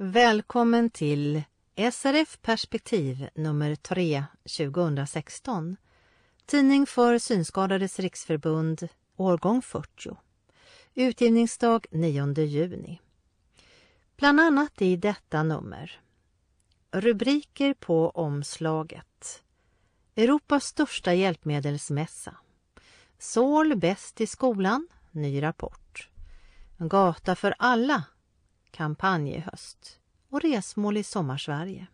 Välkommen till SRF Perspektiv nummer 3 2016. Tidning för Synskadades riksförbund, årgång 40. Utgivningsdag 9 juni. Bland annat i detta nummer. Rubriker på omslaget. Europas största hjälpmedelsmässa. Sol bäst i skolan, ny rapport. Gata för alla, kampanj i höst. Och resmål i sommarsverige.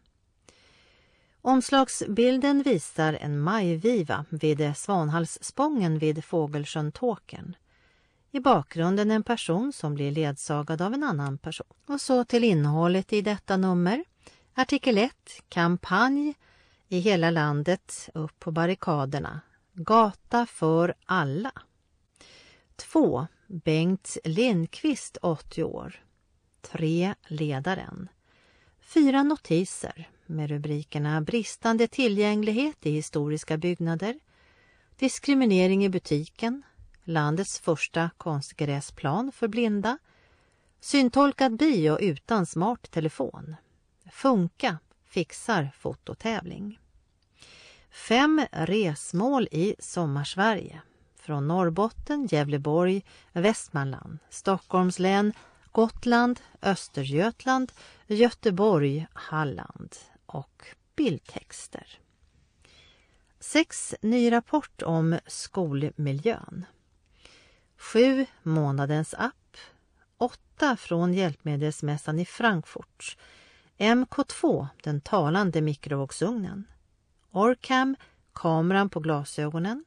Omslagsbilden visar en majviva vid Svanhalsspången vid Fågelsjön Tåkern. I bakgrunden en person som blir ledsagad av en annan person. Och så till innehållet i detta nummer. Artikel 1. Kampanj i hela landet upp på barrikaderna. Gata för alla. 2. Bengt Lindqvist, 80 år. 3. Ledaren. Fyra notiser med rubrikerna Bristande tillgänglighet i historiska byggnader, Diskriminering i butiken, Landets första konstgräsplan för blinda, Syntolkad bio utan smart telefon, Funka fixar fototävling. Fem resmål i Sommarsverige från Norrbotten, Gävleborg, Västmanland, Stockholms län, Gotland, Östergötland, Göteborg, Halland och bildtexter. 6. Ny rapport om skolmiljön. 7. Månadens app. 8. Från Hjälpmedelsmässan i Frankfurt. MK2, den talande mikrovågsugnen. Orcam, kameran på glasögonen.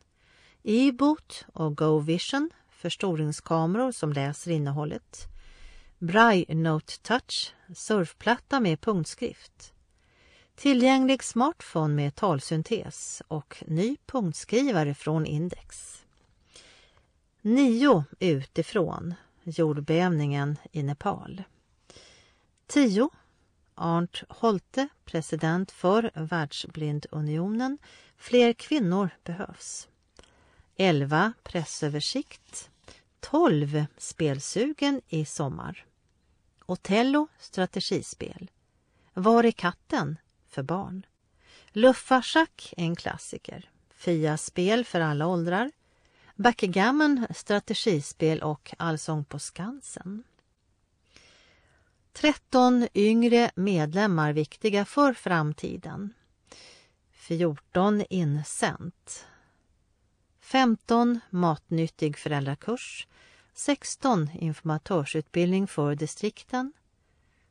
E-boot och Go Vision, förstoringskameror som läser innehållet. Braille Note Touch, surfplatta med punktskrift. Tillgänglig smartphone med talsyntes och ny punktskrivare från Index. 9. Utifrån, jordbävningen i Nepal. 10. Arnt Holte, president för Världsblindunionen. Fler kvinnor behövs. 11. Pressöversikt. 12. Spelsugen i sommar. Otello strategispel. Var är katten? för barn. Luffarschack en klassiker. Fia-spel för alla åldrar. Backgammon strategispel och Allsång på Skansen. 13 yngre medlemmar viktiga för framtiden. 14 insänt. 15 matnyttig föräldrakurs. 16 informatörsutbildning för distrikten.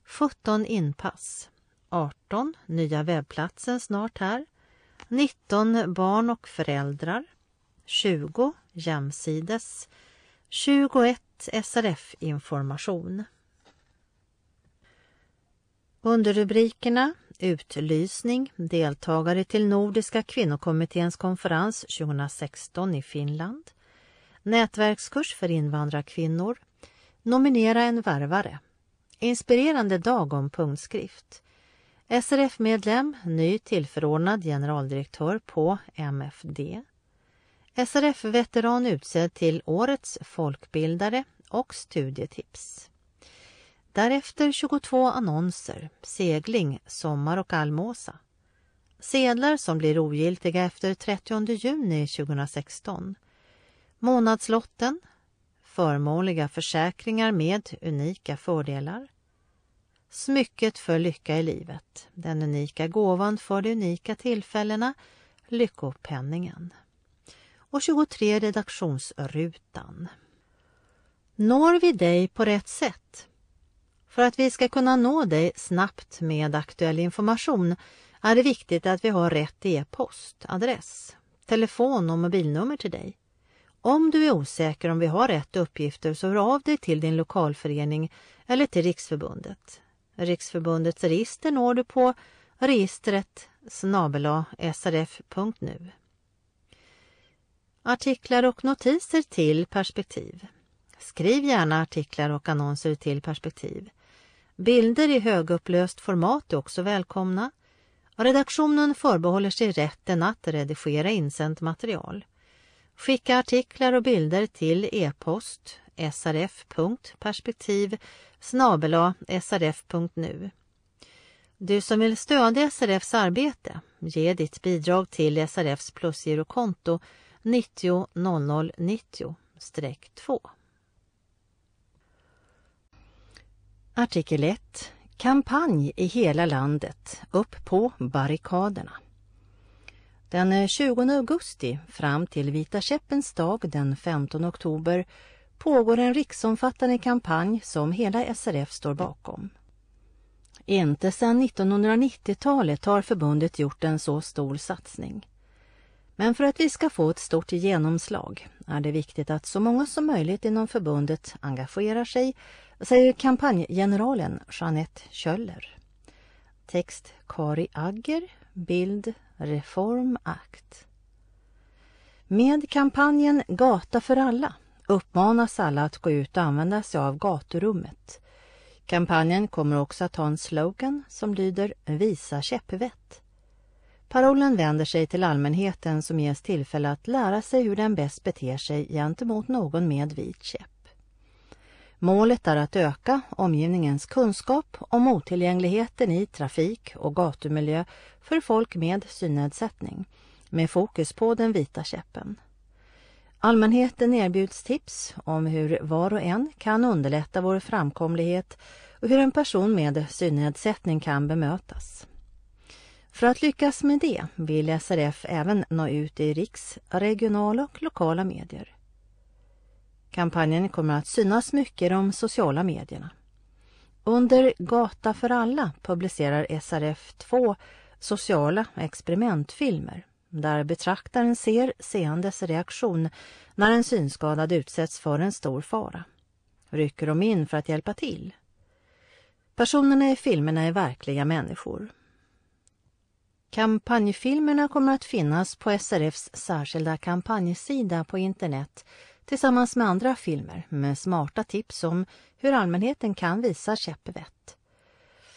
17 inpass. 18 nya webbplatsen snart här. 19 barn och föräldrar. 20 jämsides. 21 SRF-information. Under rubrikerna Utlysning, deltagare till Nordiska kvinnokommitténs konferens 2016 i Finland. Nätverkskurs för invandrarkvinnor. Nominera en värvare. Inspirerande dag om punktskrift. SRF-medlem, ny tillförordnad generaldirektör på MFD. SRF-veteran utsedd till Årets folkbildare och studietips. Därefter 22 annonser, segling, sommar och allmåsa. Sedlar som blir ogiltiga efter 30 juni 2016. Månadslotten, förmånliga försäkringar med unika fördelar. Smycket för lycka i livet, den unika gåvan för de unika tillfällena, Lyckopenningen. Och 23 redaktionsrutan. Når vi dig på rätt sätt? För att vi ska kunna nå dig snabbt med aktuell information är det viktigt att vi har rätt e-post, adress, telefon och mobilnummer till dig. Om du är osäker om vi har rätt uppgifter så hör av dig till din lokalförening eller till Riksförbundet. Riksförbundets register når du på registret srf.nu. Artiklar och notiser till perspektiv. Skriv gärna artiklar och annonser till perspektiv. Bilder i högupplöst format är också välkomna. Redaktionen förbehåller sig rätten att redigera insänt material. Skicka artiklar och bilder till e-post srf.perspektiv srf.nu. Du som vill stödja SRFs arbete, ge ditt bidrag till SRFs plusgirokonto 90 00 90 2. Artikel 1. Kampanj i hela landet. Upp på barrikaderna. Den eh, 20 augusti fram till Vita käppens dag den 15 oktober pågår en riksomfattande kampanj som hela SRF står bakom. Inte sedan 1990-talet har förbundet gjort en så stor satsning. Men för att vi ska få ett stort genomslag är det viktigt att så många som möjligt inom förbundet engagerar sig, säger kampanjgeneralen Jeanette Kjöller. Text Kari Agger, bild Reform Act. Med kampanjen Gata för alla uppmanas alla att gå ut och använda sig av gaturummet. Kampanjen kommer också att ha en slogan som lyder Visa käppvett. Parollen vänder sig till allmänheten som ges tillfälle att lära sig hur den bäst beter sig gentemot någon med vit käpp. Målet är att öka omgivningens kunskap om otillgängligheten i trafik och gatumiljö för folk med synnedsättning, med fokus på den vita käppen. Allmänheten erbjuds tips om hur var och en kan underlätta vår framkomlighet och hur en person med synnedsättning kan bemötas. För att lyckas med det vill SRF även nå ut i riks-, regionala och lokala medier. Kampanjen kommer att synas mycket i de sociala medierna. Under Gata för alla publicerar SRF två sociala experimentfilmer där betraktaren ser seendes reaktion när en synskadad utsätts för en stor fara. Rycker de in för att hjälpa till? Personerna i filmerna är verkliga människor. Kampanjfilmerna kommer att finnas på SRFs särskilda kampanjsida på internet tillsammans med andra filmer med smarta tips om hur allmänheten kan visa käppvett.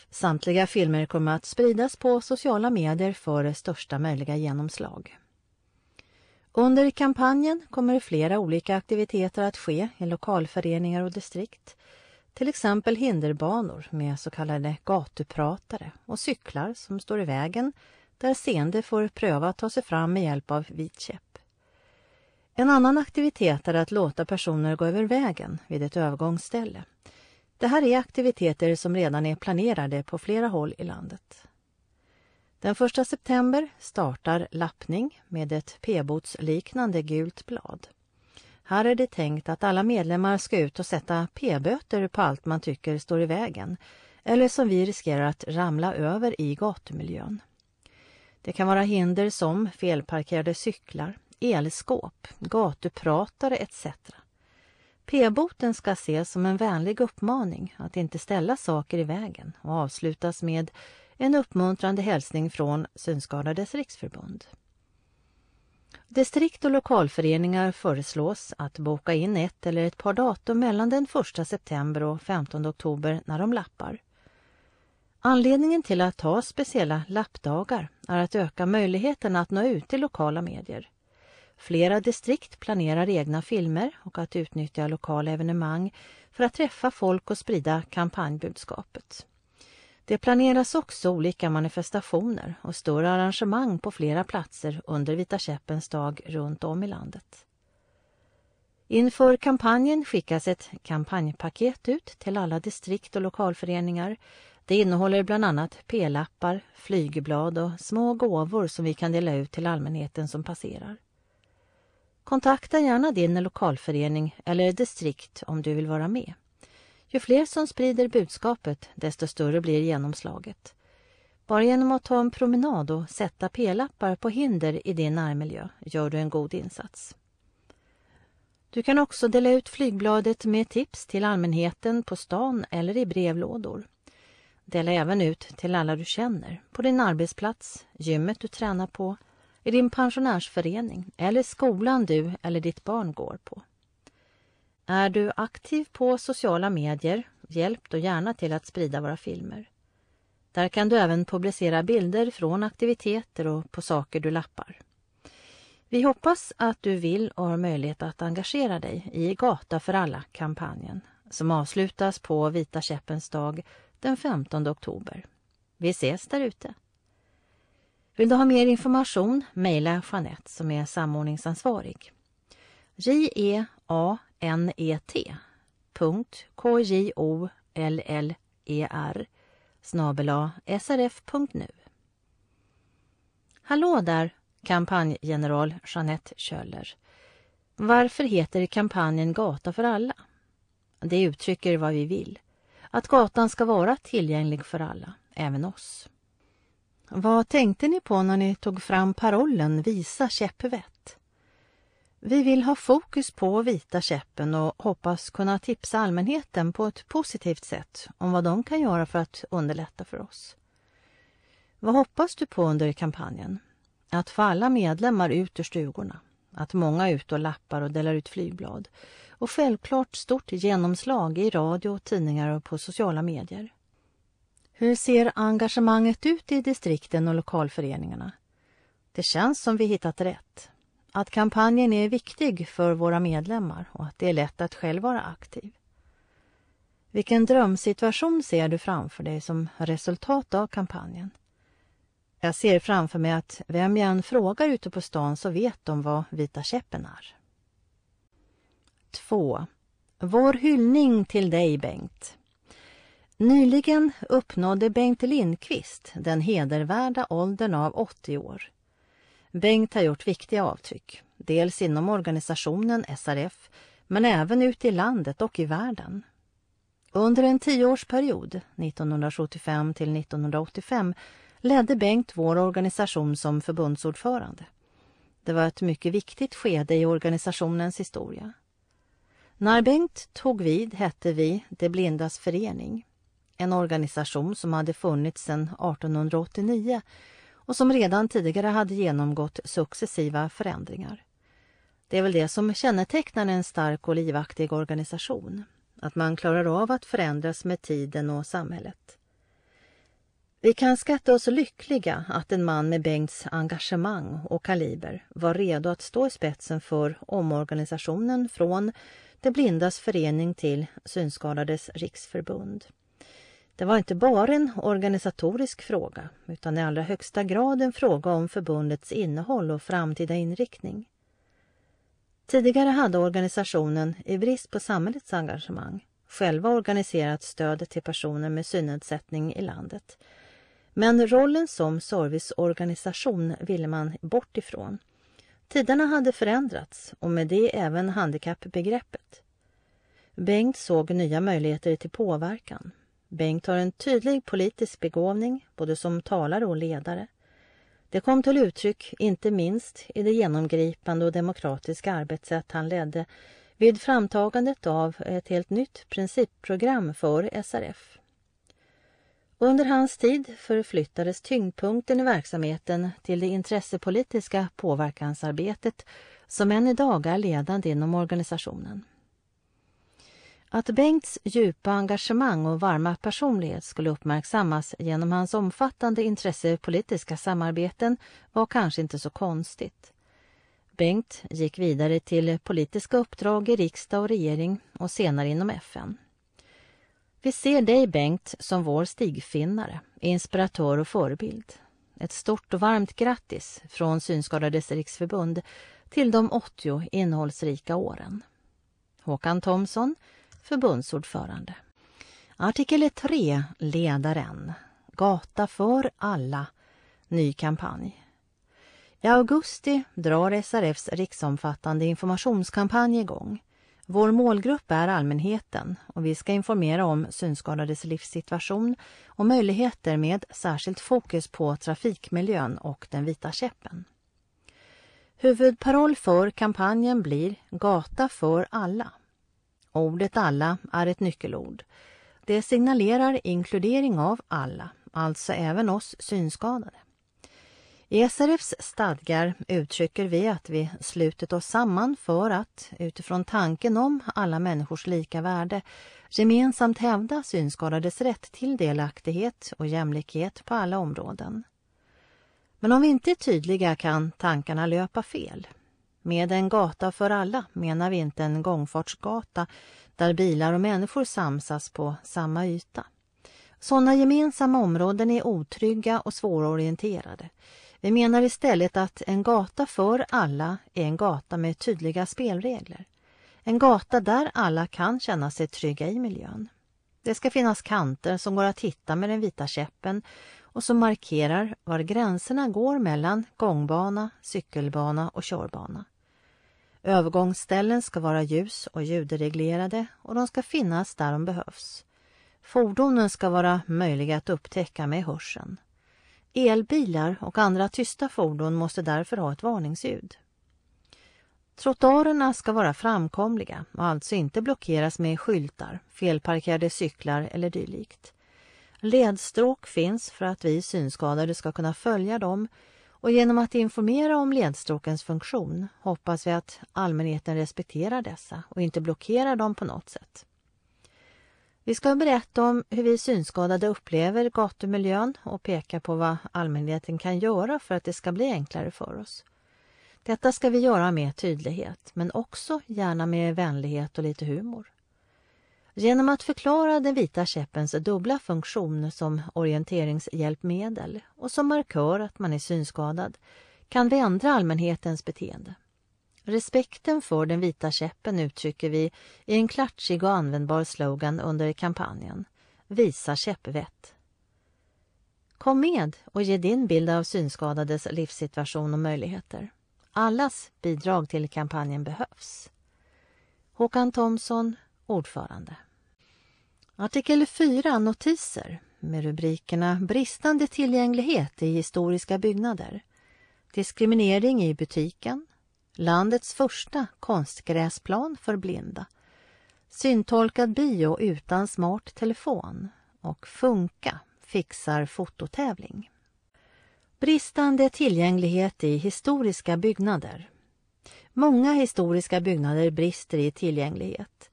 Samtliga filmer kommer att spridas på sociala medier för största möjliga genomslag. Under kampanjen kommer flera olika aktiviteter att ske i lokalföreningar och distrikt. Till exempel hinderbanor med så kallade gatupratare och cyklar som står i vägen där seende får pröva att ta sig fram med hjälp av vit käpp. En annan aktivitet är att låta personer gå över vägen vid ett övergångsställe. Det här är aktiviteter som redan är planerade på flera håll i landet. Den 1 september startar lappning med ett p-botsliknande gult blad. Här är det tänkt att alla medlemmar ska ut och sätta p-böter på allt man tycker står i vägen eller som vi riskerar att ramla över i gatumiljön. Det kan vara hinder som felparkerade cyklar, elskåp, gatupratare etc. P-boten ska ses som en vänlig uppmaning att inte ställa saker i vägen och avslutas med en uppmuntrande hälsning från Synskadades riksförbund. Distrikt och lokalföreningar föreslås att boka in ett eller ett par datum mellan den 1 september och 15 oktober när de lappar. Anledningen till att ha speciella lappdagar är att öka möjligheten att nå ut till lokala medier. Flera distrikt planerar egna filmer och att utnyttja lokala evenemang för att träffa folk och sprida kampanjbudskapet. Det planeras också olika manifestationer och större arrangemang på flera platser under Vita käppens dag runt om i landet. Inför kampanjen skickas ett kampanjpaket ut till alla distrikt och lokalföreningar. Det innehåller bland annat p-lappar, flygblad och små gåvor som vi kan dela ut till allmänheten som passerar. Kontakta gärna din lokalförening eller distrikt om du vill vara med. Ju fler som sprider budskapet, desto större blir genomslaget. Bara genom att ta en promenad och sätta p-lappar på hinder i din närmiljö gör du en god insats. Du kan också dela ut flygbladet med tips till allmänheten på stan eller i brevlådor. Dela även ut till alla du känner, på din arbetsplats, gymmet du tränar på, i din pensionärsförening eller skolan du eller ditt barn går på. Är du aktiv på sociala medier, hjälp då gärna till att sprida våra filmer. Där kan du även publicera bilder från aktiviteter och på saker du lappar. Vi hoppas att du vill och har möjlighet att engagera dig i Gata för alla-kampanjen som avslutas på Vita käppens dag den 15 oktober. Vi ses där ute. Vill du ha mer information, mejla Jeanette som är samordningsansvarig. j e a n e t k j o l l e r snabela srf.nu. Hallå där, kampanjgeneral Jeanette Kjöller. Varför heter kampanjen Gata för alla? Det uttrycker vad vi vill. Att gatan ska vara tillgänglig för alla, även oss. Vad tänkte ni på när ni tog fram parollen Visa käppvett? Vi vill ha fokus på Vita käppen och hoppas kunna tipsa allmänheten på ett positivt sätt om vad de kan göra för att underlätta för oss. Vad hoppas du på under kampanjen? Att få alla medlemmar ut ur stugorna, att många är ute och lappar och delar ut flygblad och självklart stort genomslag i radio, tidningar och på sociala medier. Hur ser engagemanget ut i distrikten och lokalföreningarna? Det känns som vi hittat rätt. Att kampanjen är viktig för våra medlemmar och att det är lätt att själv vara aktiv. Vilken drömsituation ser du framför dig som resultat av kampanjen? Jag ser framför mig att vem jag än frågar ute på stan så vet de vad Vita käppen är. 2. Vår hyllning till dig, Bengt. Nyligen uppnådde Bengt Lindqvist den hedervärda åldern av 80 år. Bengt har gjort viktiga avtryck, dels inom organisationen SRF men även ute i landet och i världen. Under en tioårsperiod, 1975 till 1985, ledde Bengt vår organisation som förbundsordförande. Det var ett mycket viktigt skede i organisationens historia. När Bengt tog vid hette vi De blindas förening. En organisation som hade funnits sedan 1889 och som redan tidigare hade genomgått successiva förändringar. Det är väl det som kännetecknar en stark och livaktig organisation. Att man klarar av att förändras med tiden och samhället. Vi kan skatta oss lyckliga att en man med Bengts engagemang och kaliber var redo att stå i spetsen för omorganisationen från De blindas förening till Synskadades riksförbund. Det var inte bara en organisatorisk fråga utan i allra högsta grad en fråga om förbundets innehåll och framtida inriktning. Tidigare hade organisationen, i brist på samhällets engagemang, själva organiserat stöd till personer med synnedsättning i landet men rollen som serviceorganisation ville man bort ifrån. Tiderna hade förändrats och med det även handikappbegreppet. Bengt såg nya möjligheter till påverkan. Bengt har en tydlig politisk begåvning, både som talare och ledare. Det kom till uttryck inte minst i det genomgripande och demokratiska arbetssätt han ledde vid framtagandet av ett helt nytt principprogram för SRF. Under hans tid förflyttades tyngdpunkten i verksamheten till det intressepolitiska påverkansarbetet som än idag är ledande inom organisationen. Att Bengts djupa engagemang och varma personlighet skulle uppmärksammas genom hans omfattande intressepolitiska samarbeten var kanske inte så konstigt. Bengt gick vidare till politiska uppdrag i riksdag och regering och senare inom FN. Vi ser dig, Bengt, som vår stigfinnare, inspiratör och förebild. Ett stort och varmt grattis från Synskadades riksförbund till de 80 innehållsrika åren. Håkan Thomsson, förbundsordförande. Artikel 3, ledaren. Gata för alla. Ny kampanj. I augusti drar SRFs riksomfattande informationskampanj igång. Vår målgrupp är allmänheten och vi ska informera om synskadades livssituation och möjligheter med särskilt fokus på trafikmiljön och den vita käppen. Huvudparoll för kampanjen blir Gata för alla. Ordet alla är ett nyckelord. Det signalerar inkludering av alla, alltså även oss synskadade. I SRFs stadgar uttrycker vi att vi slutit oss samman för att, utifrån tanken om alla människors lika värde, gemensamt hävda synskadades rätt till delaktighet och jämlikhet på alla områden. Men om vi inte är tydliga kan tankarna löpa fel. Med en gata för alla menar vi inte en gångfartsgata där bilar och människor samsas på samma yta. Sådana gemensamma områden är otrygga och svårorienterade. Vi menar istället att en gata för alla är en gata med tydliga spelregler. En gata där alla kan känna sig trygga i miljön. Det ska finnas kanter som går att hitta med den vita käppen och som markerar var gränserna går mellan gångbana, cykelbana och körbana. Övergångsställen ska vara ljus och ljudreglerade och de ska finnas där de behövs. Fordonen ska vara möjliga att upptäcka med hörseln. Elbilar och andra tysta fordon måste därför ha ett varningsljud. Trottoarerna ska vara framkomliga och alltså inte blockeras med skyltar, felparkerade cyklar eller dylikt. Ledstråk finns för att vi synskadade ska kunna följa dem och genom att informera om ledstråkens funktion hoppas vi att allmänheten respekterar dessa och inte blockerar dem på något sätt. Vi ska berätta om hur vi synskadade upplever gatumiljön och peka på vad allmänheten kan göra för att det ska bli enklare för oss. Detta ska vi göra med tydlighet, men också gärna med vänlighet och lite humor. Genom att förklara den vita käppens dubbla funktion som orienteringshjälpmedel och som markör att man är synskadad kan vi ändra allmänhetens beteende. Respekten för den vita käppen uttrycker vi i en klatschig och användbar slogan under kampanjen Visa käppvett. Kom med och ge din bild av synskadades livssituation och möjligheter. Allas bidrag till kampanjen behövs. Håkan Thomsson, ordförande. Artikel 4, notiser med rubrikerna Bristande tillgänglighet i historiska byggnader, Diskriminering i butiken, Landets första konstgräsplan för blinda, Syntolkad bio utan smart telefon och Funka fixar fototävling. Bristande tillgänglighet i historiska byggnader. Många historiska byggnader brister i tillgänglighet.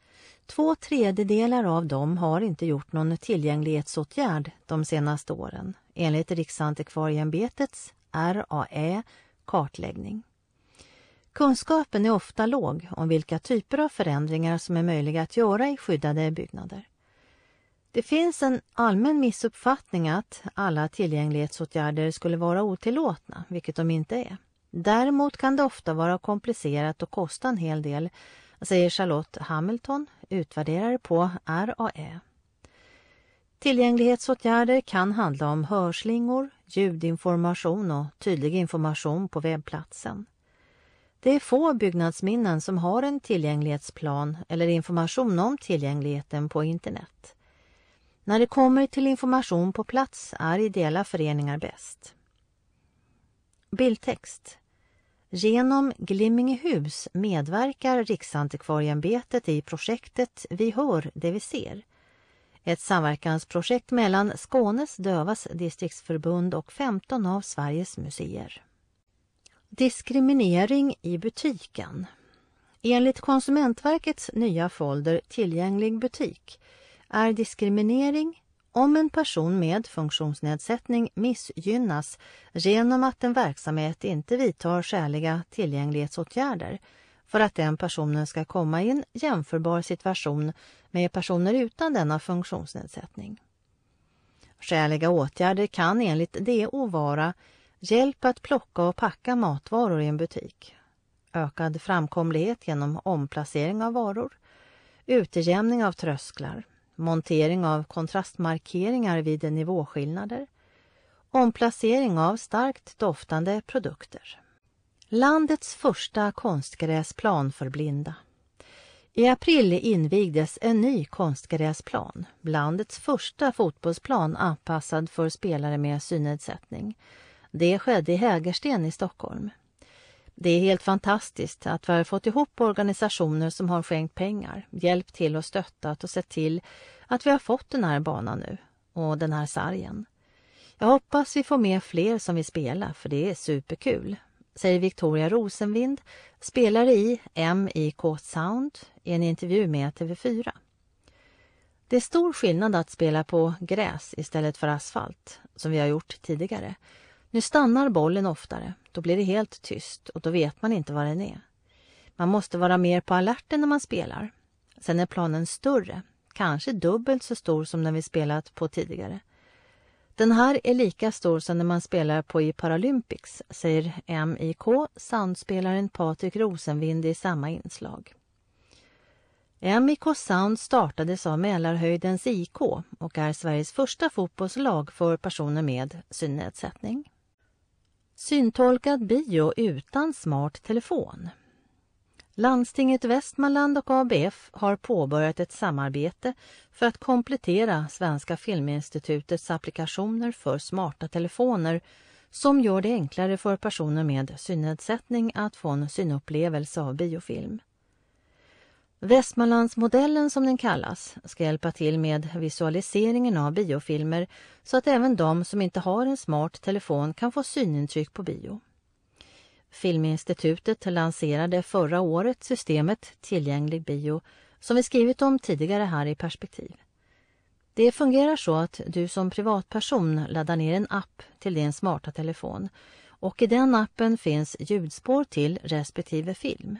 Två tredjedelar av dem har inte gjort någon tillgänglighetsåtgärd de senaste åren enligt Riksantikvarieämbetets RAE kartläggning. Kunskapen är ofta låg om vilka typer av förändringar som är möjliga att göra i skyddade byggnader. Det finns en allmän missuppfattning att alla tillgänglighetsåtgärder skulle vara otillåtna, vilket de inte är. Däremot kan det ofta vara komplicerat och kosta en hel del, säger Charlotte Hamilton, utvärderare på RAE. Tillgänglighetsåtgärder kan handla om hörslingor, ljudinformation och tydlig information på webbplatsen. Det är få byggnadsminnen som har en tillgänglighetsplan eller information om tillgängligheten på internet. När det kommer till information på plats är ideella föreningar bäst. Bildtext Genom Glimmingehus medverkar Riksantikvarieämbetet i projektet Vi hör det vi ser. Ett samverkansprojekt mellan Skånes dövas distriktsförbund och 15 av Sveriges museer. Diskriminering i butiken. Enligt Konsumentverkets nya folder Tillgänglig butik är diskriminering om en person med funktionsnedsättning missgynnas genom att en verksamhet inte vidtar skäliga tillgänglighetsåtgärder för att den personen ska komma i en jämförbar situation med personer utan denna funktionsnedsättning. Skäliga åtgärder kan enligt DO vara hjälp att plocka och packa matvaror i en butik, ökad framkomlighet genom omplacering av varor, utjämning av trösklar, montering av kontrastmarkeringar vid nivåskillnader, omplacering av starkt doftande produkter. Landets första konstgräsplan för blinda. I april invigdes en ny konstgräsplan, landets första fotbollsplan anpassad för spelare med synnedsättning. Det skedde i Hägersten i Stockholm. Det är helt fantastiskt att vi har fått ihop organisationer som har skänkt pengar, hjälpt till och stöttat och sett till att vi har fått den här banan nu och den här sargen. Jag hoppas vi får med fler som vill spela för det är superkul, säger Victoria Rosenvind, spelare i MIK Sound i en intervju med TV4. Det är stor skillnad att spela på gräs istället för asfalt, som vi har gjort tidigare. Nu stannar bollen oftare, då blir det helt tyst och då vet man inte var den är. Man måste vara mer på alerten när man spelar. Sen är planen större, kanske dubbelt så stor som den vi spelat på tidigare. Den här är lika stor som när man spelar på i Paralympics, säger MIK, soundspelaren Patrik Rosenvind i samma inslag. MIK Sound startades av Mälarhöjdens IK och är Sveriges första fotbollslag för personer med synnedsättning. Syntolkad bio utan smart telefon. Landstinget Västmanland och ABF har påbörjat ett samarbete för att komplettera Svenska Filminstitutets applikationer för smarta telefoner som gör det enklare för personer med synnedsättning att få en synupplevelse av biofilm. Västmanlandsmodellen som den kallas ska hjälpa till med visualiseringen av biofilmer så att även de som inte har en smart telefon kan få synintryck på bio. Filminstitutet lanserade förra året systemet Tillgänglig bio som vi skrivit om tidigare här i Perspektiv. Det fungerar så att du som privatperson laddar ner en app till din smarta telefon och i den appen finns ljudspår till respektive film.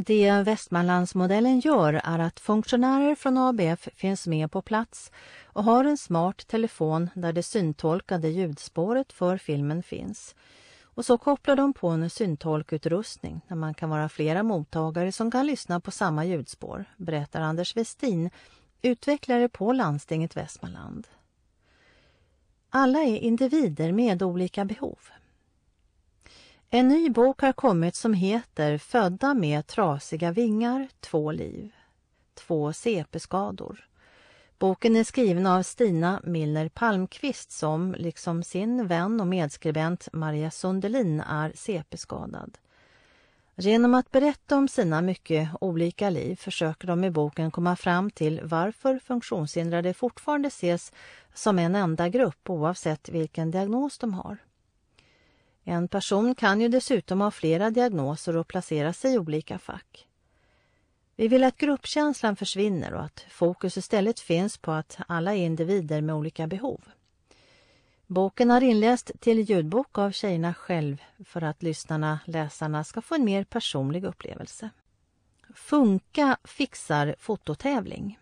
Det Västmanlandsmodellen gör är att funktionärer från ABF finns med på plats och har en smart telefon där det syntolkade ljudspåret för filmen finns. Och så kopplar de på en syntolkutrustning där man kan vara flera mottagare som kan lyssna på samma ljudspår, berättar Anders Westin, utvecklare på landstinget Västmanland. Alla är individer med olika behov. En ny bok har kommit som heter Födda med trasiga vingar, två liv. Två CP-skador. Boken är skriven av Stina Milner Palmqvist som, liksom sin vän och medskribent Maria Sundelin, är CP-skadad. Genom att berätta om sina mycket olika liv försöker de i boken komma fram till varför funktionshindrade fortfarande ses som en enda grupp oavsett vilken diagnos de har. En person kan ju dessutom ha flera diagnoser och placera sig i olika fack. Vi vill att gruppkänslan försvinner och att fokus istället finns på att alla är individer med olika behov. Boken har inläst till ljudbok av tjejerna själv för att lyssnarna, läsarna, ska få en mer personlig upplevelse. Funka fixar fototävling.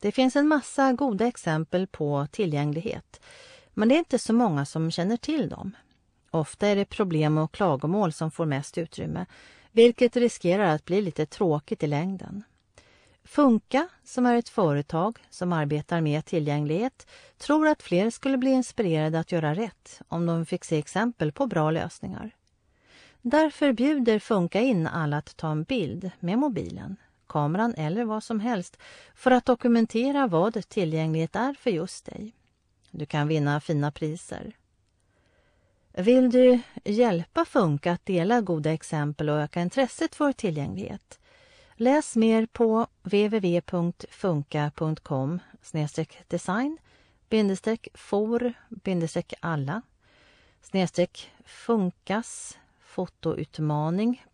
Det finns en massa goda exempel på tillgänglighet men det är inte så många som känner till dem. Ofta är det problem och klagomål som får mest utrymme, vilket riskerar att bli lite tråkigt i längden. Funka, som är ett företag som arbetar med tillgänglighet, tror att fler skulle bli inspirerade att göra rätt om de fick se exempel på bra lösningar. Därför bjuder Funka in alla att ta en bild med mobilen, kameran eller vad som helst för att dokumentera vad tillgänglighet är för just dig. Du kan vinna fina priser. Vill du hjälpa Funka att dela goda exempel och öka intresset för tillgänglighet? Läs mer på www.funka.com design for alla funkas fotoutmaning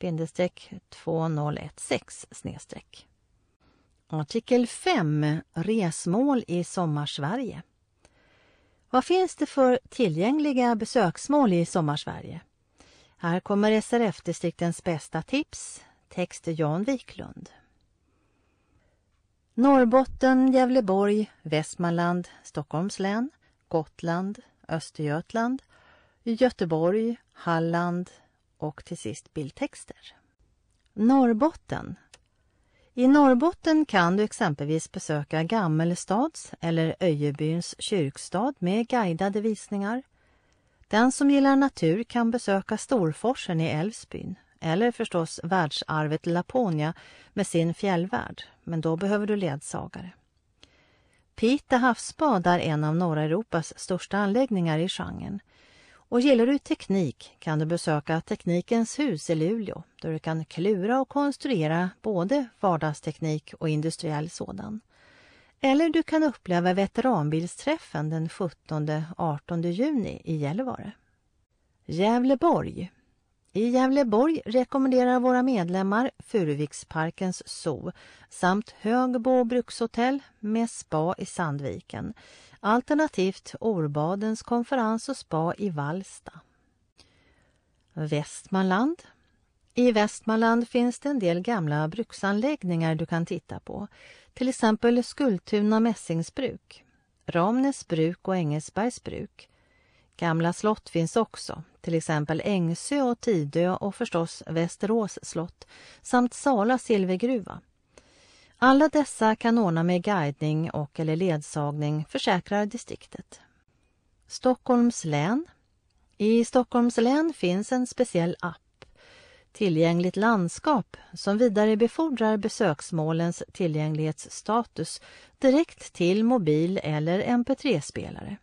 2016 Artikel 5 Resmål i Sommarsverige vad finns det för tillgängliga besöksmål i Sommarsverige? Här kommer SRF-distriktens bästa tips. Text Jan Wiklund. Norrbotten, Gävleborg, Västmanland, Stockholms län, Gotland, Östergötland, Göteborg, Halland och till sist bildtexter. Norrbotten i Norrbotten kan du exempelvis besöka Gammelstads eller Öjebyns kyrkstad med guidade visningar. Den som gillar natur kan besöka Storforsen i Älvsbyn eller förstås världsarvet Laponia med sin fjällvärld, men då behöver du ledsagare. Pite havsbad är en av norra Europas största anläggningar i genren och gillar du teknik kan du besöka Teknikens hus i Luleå där du kan klura och konstruera både vardagsteknik och industriell sådan. Eller du kan uppleva veteranbilsträffen den 17-18 juni i Gällivare. Gävleborg. I Gävleborg rekommenderar våra medlemmar Furuviksparkens zoo samt Högbo brukshotell med spa i Sandviken Alternativt Orbadens konferens och spa i Vallsta. Västmanland. I Västmanland finns det en del gamla bruksanläggningar du kan titta på. Till exempel Skultuna mässingsbruk, Ramnäs bruk och Engelsbergs bruk. Gamla slott finns också, till exempel Ängsö och Tidö och förstås Västerås slott samt Sala silvergruva. Alla dessa kan ordna med guidning och eller ledsagning, försäkrar distriktet. Stockholms län. I Stockholms län finns en speciell app, Tillgängligt landskap, som vidarebefordrar besöksmålens tillgänglighetsstatus direkt till mobil eller mp3-spelare.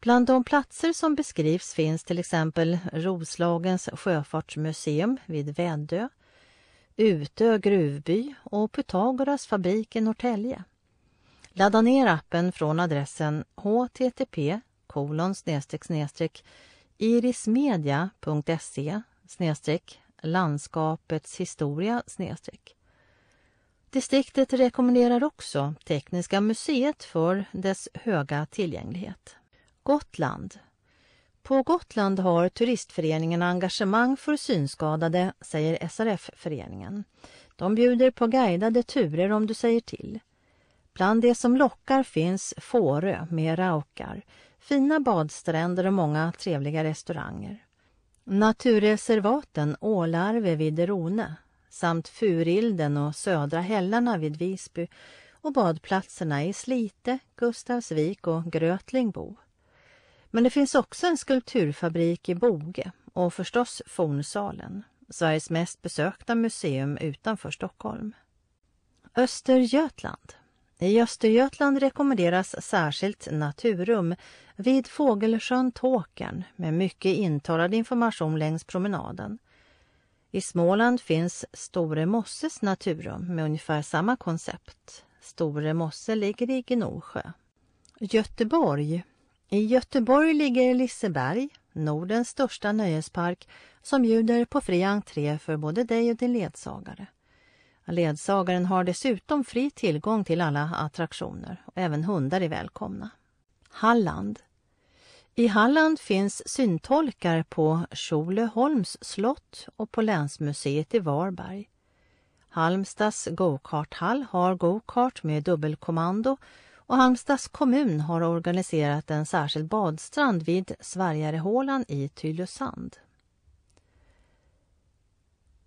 Bland de platser som beskrivs finns till exempel Roslagens sjöfartsmuseum vid Väddö, Utö gruvby och Pythagoras fabrik i Norrtälje. Ladda ner appen från adressen http irismedia.se landskapets historia Distriktet rekommenderar också Tekniska museet för dess höga tillgänglighet. Gotland på Gotland har turistföreningen engagemang för synskadade, säger SRF-föreningen. De bjuder på guidade turer om du säger till. Bland det som lockar finns Fårö med raukar, fina badstränder och många trevliga restauranger. Naturreservaten Ålarve vid Rone samt Furilden och Södra hällarna vid Visby och badplatserna i Slite, Gustavsvik och Grötlingbo. Men det finns också en skulpturfabrik i Boge och förstås Fornsalen, Sveriges mest besökta museum utanför Stockholm. Östergötland. I Östergötland rekommenderas särskilt naturrum vid Fågelsjön Tåkern med mycket intalad information längs promenaden. I Småland finns Store Mosses naturrum med ungefär samma koncept. Store Mosse ligger i Gnosjö. Göteborg i Göteborg ligger Liseberg, Nordens största nöjespark som bjuder på fri entré för både dig och din ledsagare. Ledsagaren har dessutom fri tillgång till alla attraktioner och även hundar är välkomna. Halland. I Halland finns syntolkar på Tjolöholms slott och på Länsmuseet i Varberg. Halmstads go-karthall har go-kart med dubbelkommando och Halmstads kommun har organiserat en särskild badstrand vid Svargarehålan i Tylösand.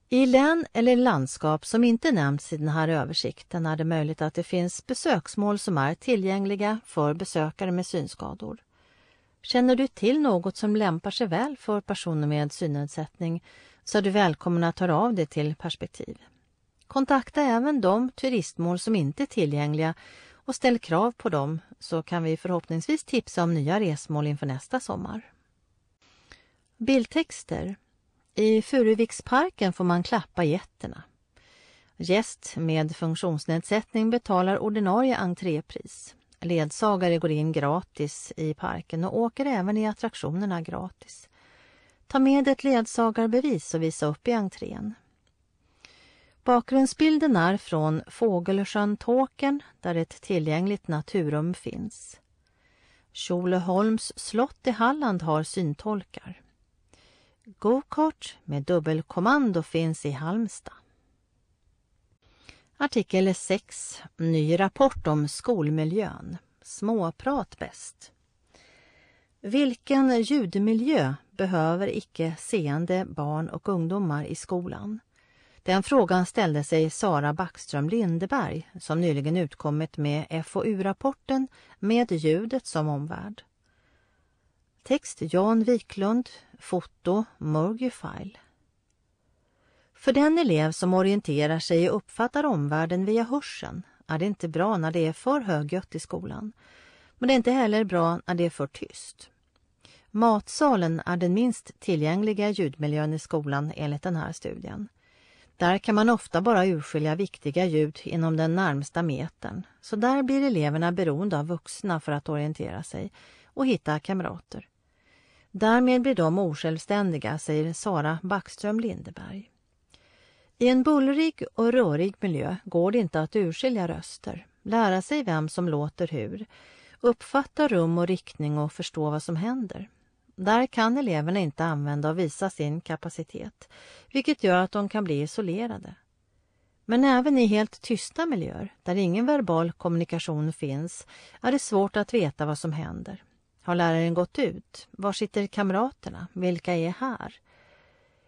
I län eller landskap som inte nämnts i den här översikten är det möjligt att det finns besöksmål som är tillgängliga för besökare med synskador. Känner du till något som lämpar sig väl för personer med synnedsättning så är du välkommen att höra av dig till Perspektiv. Kontakta även de turistmål som inte är tillgängliga och ställ krav på dem så kan vi förhoppningsvis tipsa om nya resmål inför nästa sommar. Bildtexter. I Furuviksparken får man klappa getterna. Gäst med funktionsnedsättning betalar ordinarie entrépris. Ledsagare går in gratis i parken och åker även i attraktionerna gratis. Ta med ett ledsagarbevis och visa upp i entrén. Bakgrundsbilden är från Fågelsjön Tåkern där ett tillgängligt naturrum finns. Tjolöholms slott i Halland har syntolkar. Go-kart med dubbelkommando finns i Halmstad. Artikel 6. Ny rapport om skolmiljön. Småprat bäst. Vilken ljudmiljö behöver icke seende barn och ungdomar i skolan? Den frågan ställde sig Sara Backström Lindeberg som nyligen utkommit med FoU-rapporten Med ljudet som omvärld. Text Jan Wiklund, foto Morgufile. För den elev som orienterar sig och uppfattar omvärlden via hörseln är det inte bra när det är för högljutt i skolan. Men det är inte heller bra när det är för tyst. Matsalen är den minst tillgängliga ljudmiljön i skolan enligt den här studien. Där kan man ofta bara urskilja viktiga ljud inom den närmsta metern. Så där blir eleverna beroende av vuxna för att orientera sig och hitta kamrater. Därmed blir de osjälvständiga, säger Sara Backström Lindeberg. I en bullrig och rörig miljö går det inte att urskilja röster, lära sig vem som låter hur, uppfatta rum och riktning och förstå vad som händer. Där kan eleverna inte använda och visa sin kapacitet, vilket gör att de kan bli isolerade. Men även i helt tysta miljöer, där ingen verbal kommunikation finns, är det svårt att veta vad som händer. Har läraren gått ut? Var sitter kamraterna? Vilka är här?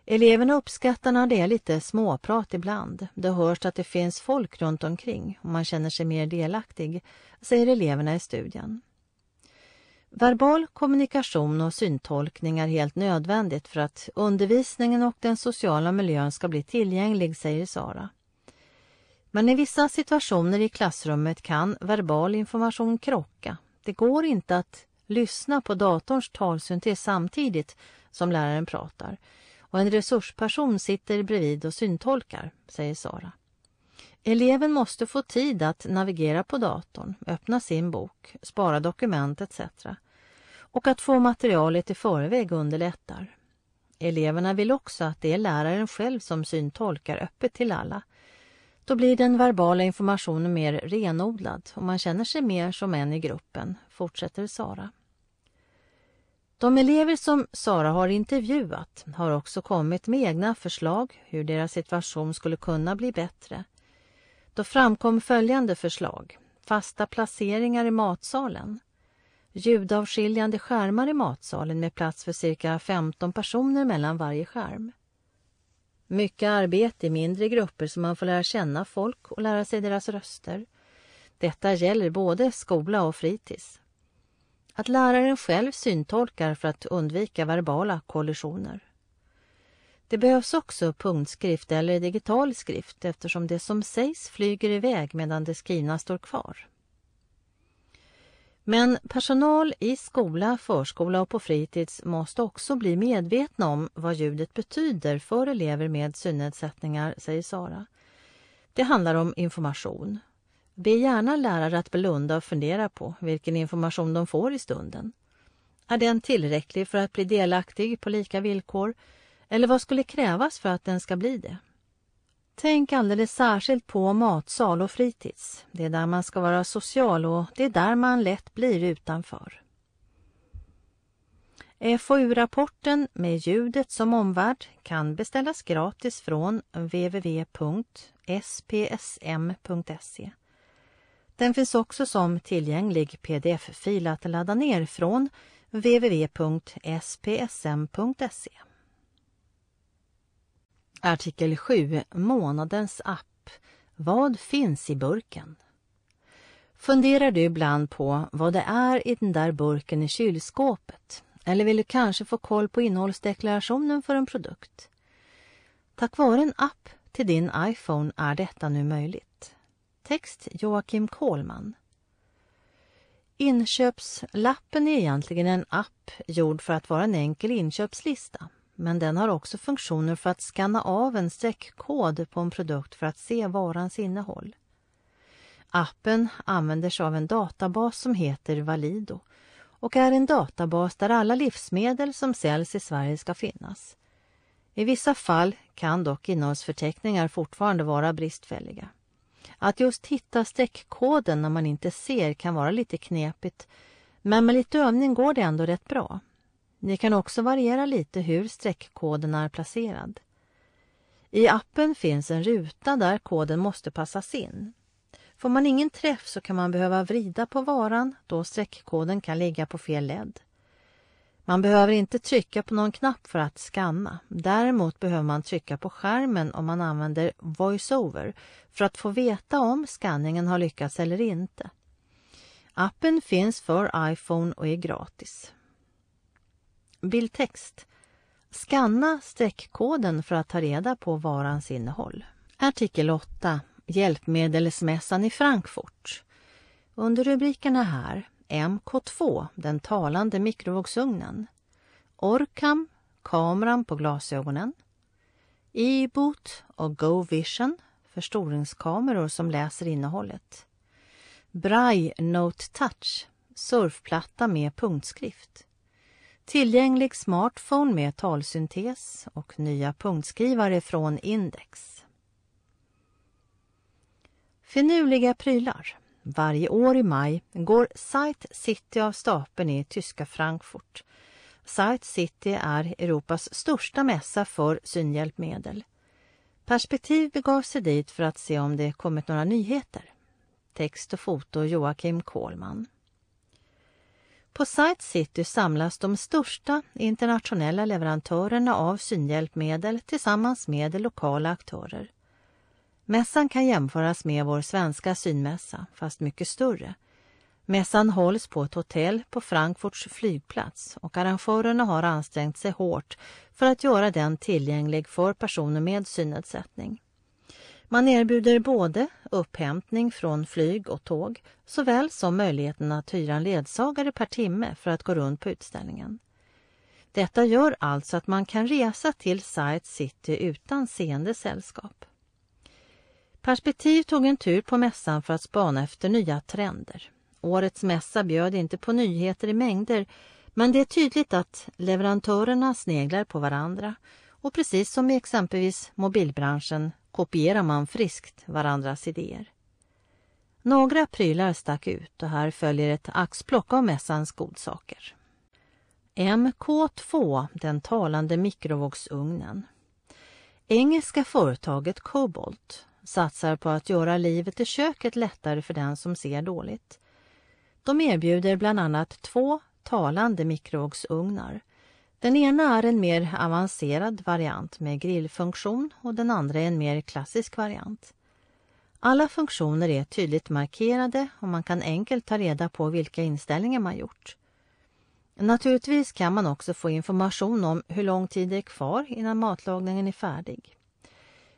Eleverna uppskattar när det är lite småprat ibland. Det hörs att det finns folk runt omkring och man känner sig mer delaktig, säger eleverna i studien. Verbal kommunikation och syntolkning är helt nödvändigt för att undervisningen och den sociala miljön ska bli tillgänglig, säger Sara. Men i vissa situationer i klassrummet kan verbal information krocka. Det går inte att lyssna på datorns talsyntes samtidigt som läraren pratar och en resursperson sitter bredvid och syntolkar, säger Sara. Eleven måste få tid att navigera på datorn, öppna sin bok, spara dokument etc. Och att få materialet i förväg underlättar. Eleverna vill också att det är läraren själv som syntolkar öppet till alla. Då blir den verbala informationen mer renodlad och man känner sig mer som en i gruppen, fortsätter Sara. De elever som Sara har intervjuat har också kommit med egna förslag hur deras situation skulle kunna bli bättre. Då framkom följande förslag. Fasta placeringar i matsalen. Ljudavskiljande skärmar i matsalen med plats för cirka 15 personer mellan varje skärm. Mycket arbete i mindre grupper så man får lära känna folk och lära sig deras röster. Detta gäller både skola och fritids. Att läraren själv syntolkar för att undvika verbala kollisioner. Det behövs också punktskrift eller digital skrift eftersom det som sägs flyger iväg medan det skrivna står kvar. Men personal i skola, förskola och på fritids måste också bli medvetna om vad ljudet betyder för elever med synnedsättningar, säger Sara. Det handlar om information. Be gärna lärare att blunda och fundera på vilken information de får i stunden. Är den tillräcklig för att bli delaktig på lika villkor? Eller vad skulle krävas för att den ska bli det? Tänk alldeles särskilt på matsal och fritids. Det är där man ska vara social och det är där man lätt blir utanför. FoU-rapporten med ljudet som omvärld kan beställas gratis från www.spsm.se. Den finns också som tillgänglig pdf-fil att ladda ner från www.spsm.se. Artikel 7. Månadens app. Vad finns i burken? Funderar du ibland på vad det är i den där burken i kylskåpet? Eller vill du kanske få koll på innehållsdeklarationen för en produkt? Tack vare en app till din iPhone är detta nu möjligt. Text Joakim Kohlman. Inköpslappen är egentligen en app gjord för att vara en enkel inköpslista men den har också funktioner för att skanna av en streckkod på en produkt för att se varans innehåll. Appen använder sig av en databas som heter Valido och är en databas där alla livsmedel som säljs i Sverige ska finnas. I vissa fall kan dock innehållsförteckningar fortfarande vara bristfälliga. Att just hitta streckkoden när man inte ser kan vara lite knepigt men med lite övning går det ändå rätt bra. Ni kan också variera lite hur streckkoden är placerad. I appen finns en ruta där koden måste passas in. Får man ingen träff så kan man behöva vrida på varan då streckkoden kan ligga på fel led. Man behöver inte trycka på någon knapp för att skanna. Däremot behöver man trycka på skärmen om man använder VoiceOver för att få veta om skanningen har lyckats eller inte. Appen finns för iPhone och är gratis. Bildtext. Skanna streckkoden för att ta reda på varans innehåll. Artikel 8. Hjälpmedelsmässan i Frankfurt. Under rubrikerna här MK2, den talande mikrovågsugnen. Orcam, kameran på glasögonen. E-boot och Go Vision, förstoringskameror som läser innehållet. Braille Note Touch, surfplatta med punktskrift. Tillgänglig smartphone med talsyntes och nya punktskrivare från Index. Finurliga prylar. Varje år i maj går Site City av stapeln i tyska Frankfurt. Site City är Europas största mässa för synhjälpmedel. Perspektiv begav sig dit för att se om det kommit några nyheter. Text och foto Joakim Kohlman. På Sight City samlas de största internationella leverantörerna av synhjälpmedel tillsammans med lokala aktörer. Mässan kan jämföras med vår svenska synmässa, fast mycket större. Mässan hålls på ett hotell på Frankfurts flygplats och arrangörerna har ansträngt sig hårt för att göra den tillgänglig för personer med synnedsättning. Man erbjuder både upphämtning från flyg och tåg såväl som möjligheten att hyra en ledsagare per timme för att gå runt på utställningen. Detta gör alltså att man kan resa till Sight City utan seende sällskap. Perspektiv tog en tur på mässan för att spana efter nya trender. Årets mässa bjöd inte på nyheter i mängder men det är tydligt att leverantörerna sneglar på varandra och precis som i exempelvis mobilbranschen kopierar man friskt varandras idéer. Några prylar stack ut och här följer ett axplock av mässans godsaker. MK2, den talande mikrovågsugnen. Engelska företaget Cobalt satsar på att göra livet i köket lättare för den som ser dåligt. De erbjuder bland annat två talande mikrovågsugnar. Den ena är en mer avancerad variant med grillfunktion och den andra är en mer klassisk variant. Alla funktioner är tydligt markerade och man kan enkelt ta reda på vilka inställningar man gjort. Naturligtvis kan man också få information om hur lång tid det är kvar innan matlagningen är färdig.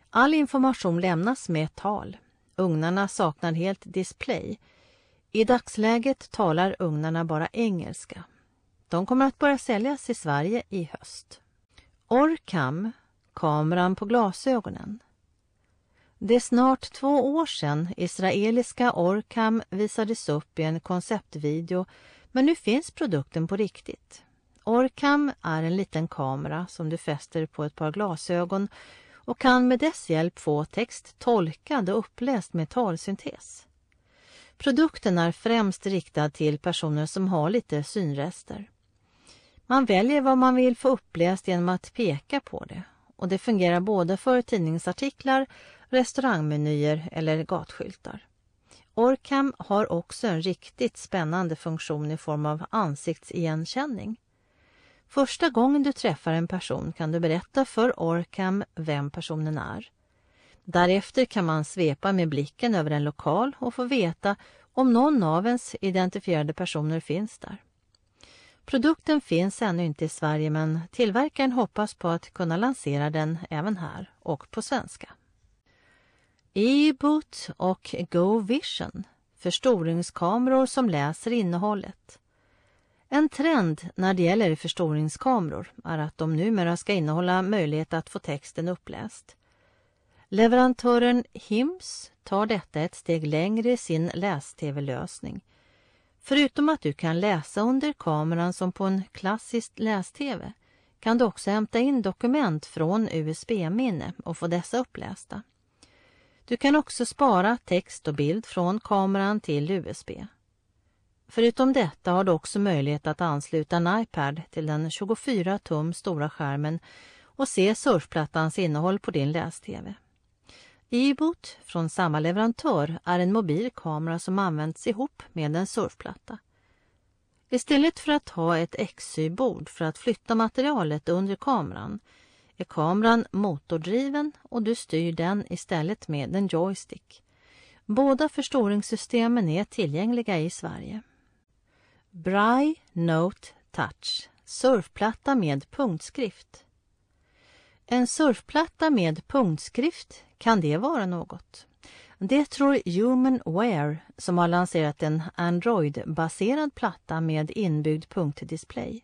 All information lämnas med tal. Ugnarna saknar helt display. I dagsläget talar ugnarna bara engelska. De kommer att börja säljas i Sverige i höst. Orcam, kameran på glasögonen. Det är snart två år sedan israeliska Orcam visades upp i en konceptvideo men nu finns produkten på riktigt. Orcam är en liten kamera som du fäster på ett par glasögon och kan med dess hjälp få text tolkad och uppläst med talsyntes. Produkten är främst riktad till personer som har lite synrester. Man väljer vad man vill få uppläst genom att peka på det och det fungerar både för tidningsartiklar, restaurangmenyer eller gatskyltar. Orcam har också en riktigt spännande funktion i form av ansiktsigenkänning. Första gången du träffar en person kan du berätta för Orcam vem personen är. Därefter kan man svepa med blicken över en lokal och få veta om någon av ens identifierade personer finns där. Produkten finns ännu inte i Sverige men tillverkaren hoppas på att kunna lansera den även här och på svenska. E-boot och Go Vision, förstoringskameror som läser innehållet. En trend när det gäller förstoringskameror är att de numera ska innehålla möjlighet att få texten uppläst. Leverantören Hims tar detta ett steg längre i sin läs-tv-lösning. Förutom att du kan läsa under kameran som på en klassisk läs-tv kan du också hämta in dokument från USB-minne och få dessa upplästa. Du kan också spara text och bild från kameran till USB. Förutom detta har du också möjlighet att ansluta en iPad till den 24 tum stora skärmen och se surfplattans innehåll på din läs-tv. E-boot från samma leverantör är en mobil kamera som används ihop med en surfplatta. Istället för att ha ett XY-bord för att flytta materialet under kameran är kameran motordriven och du styr den istället med en joystick. Båda förstoringssystemen är tillgängliga i Sverige. Braille Note Touch surfplatta med punktskrift. En surfplatta med punktskrift, kan det vara något? Det tror Humanware som har lanserat en Android-baserad platta med inbyggd punktdisplay.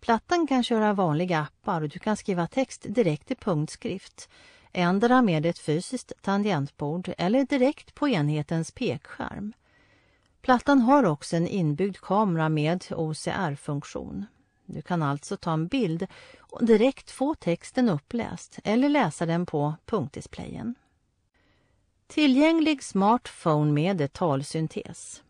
Plattan kan köra vanliga appar och du kan skriva text direkt i punktskrift, ändra med ett fysiskt tangentbord eller direkt på enhetens pekskärm. Plattan har också en inbyggd kamera med OCR-funktion. Du kan alltså ta en bild och direkt få texten uppläst eller läsa den på punktdisplayen. Tillgänglig smartphone med talsyntes.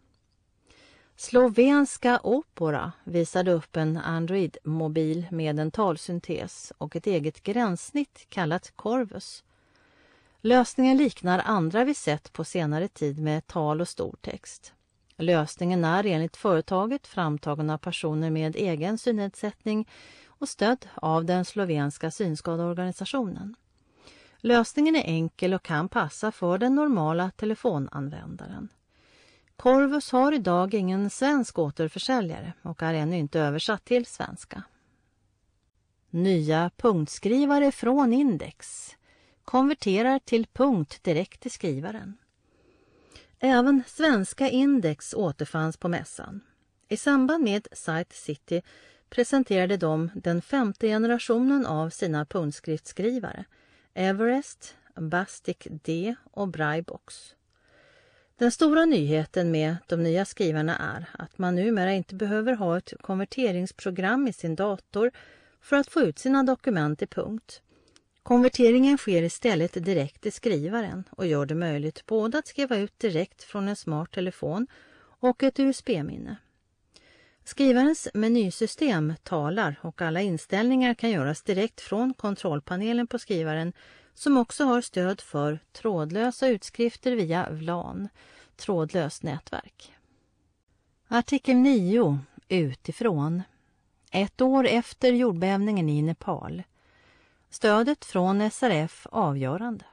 Slovenska Opera visade upp en Android-mobil med en talsyntes och ett eget gränssnitt kallat Corvus. Lösningen liknar andra vi sett på senare tid med tal och stor text. Lösningen är enligt företaget framtagen av personer med egen synnedsättning och stödd av den slovenska synskadeorganisationen. Lösningen är enkel och kan passa för den normala telefonanvändaren. Corvus har idag ingen svensk återförsäljare och är ännu inte översatt till svenska. Nya punktskrivare från Index konverterar till punkt direkt i skrivaren. Även svenska Index återfanns på mässan. I samband med Site City presenterade de den femte generationen av sina punktskriftskrivare. Everest, Bastic D och Brybox. Den stora nyheten med de nya skrivarna är att man numera inte behöver ha ett konverteringsprogram i sin dator för att få ut sina dokument i punkt. Konverteringen sker istället direkt i skrivaren och gör det möjligt både att skriva ut direkt från en smart telefon och ett USB-minne. Skrivarens menysystem talar och alla inställningar kan göras direkt från kontrollpanelen på skrivaren som också har stöd för trådlösa utskrifter via VLAN, trådlöst nätverk. Artikel 9 utifrån. Ett år efter jordbävningen i Nepal. Stödet från SRF avgörande.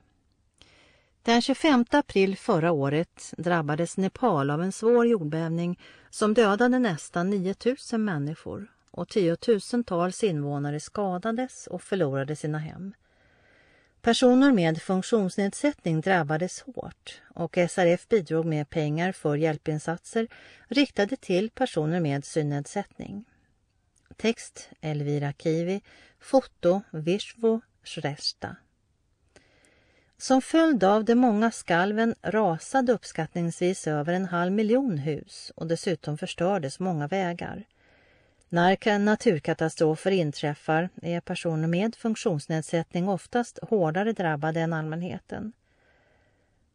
Den 25 april förra året drabbades Nepal av en svår jordbävning som dödade nästan 9000 människor och tiotusentals invånare skadades och förlorade sina hem. Personer med funktionsnedsättning drabbades hårt och SRF bidrog med pengar för hjälpinsatser riktade till personer med synnedsättning. Text Elvira Kivi, foto Vishvo Shrestha. Som följd av de många skalven rasade uppskattningsvis över en halv miljon hus och dessutom förstördes många vägar. När naturkatastrofer inträffar är personer med funktionsnedsättning oftast hårdare drabbade än allmänheten.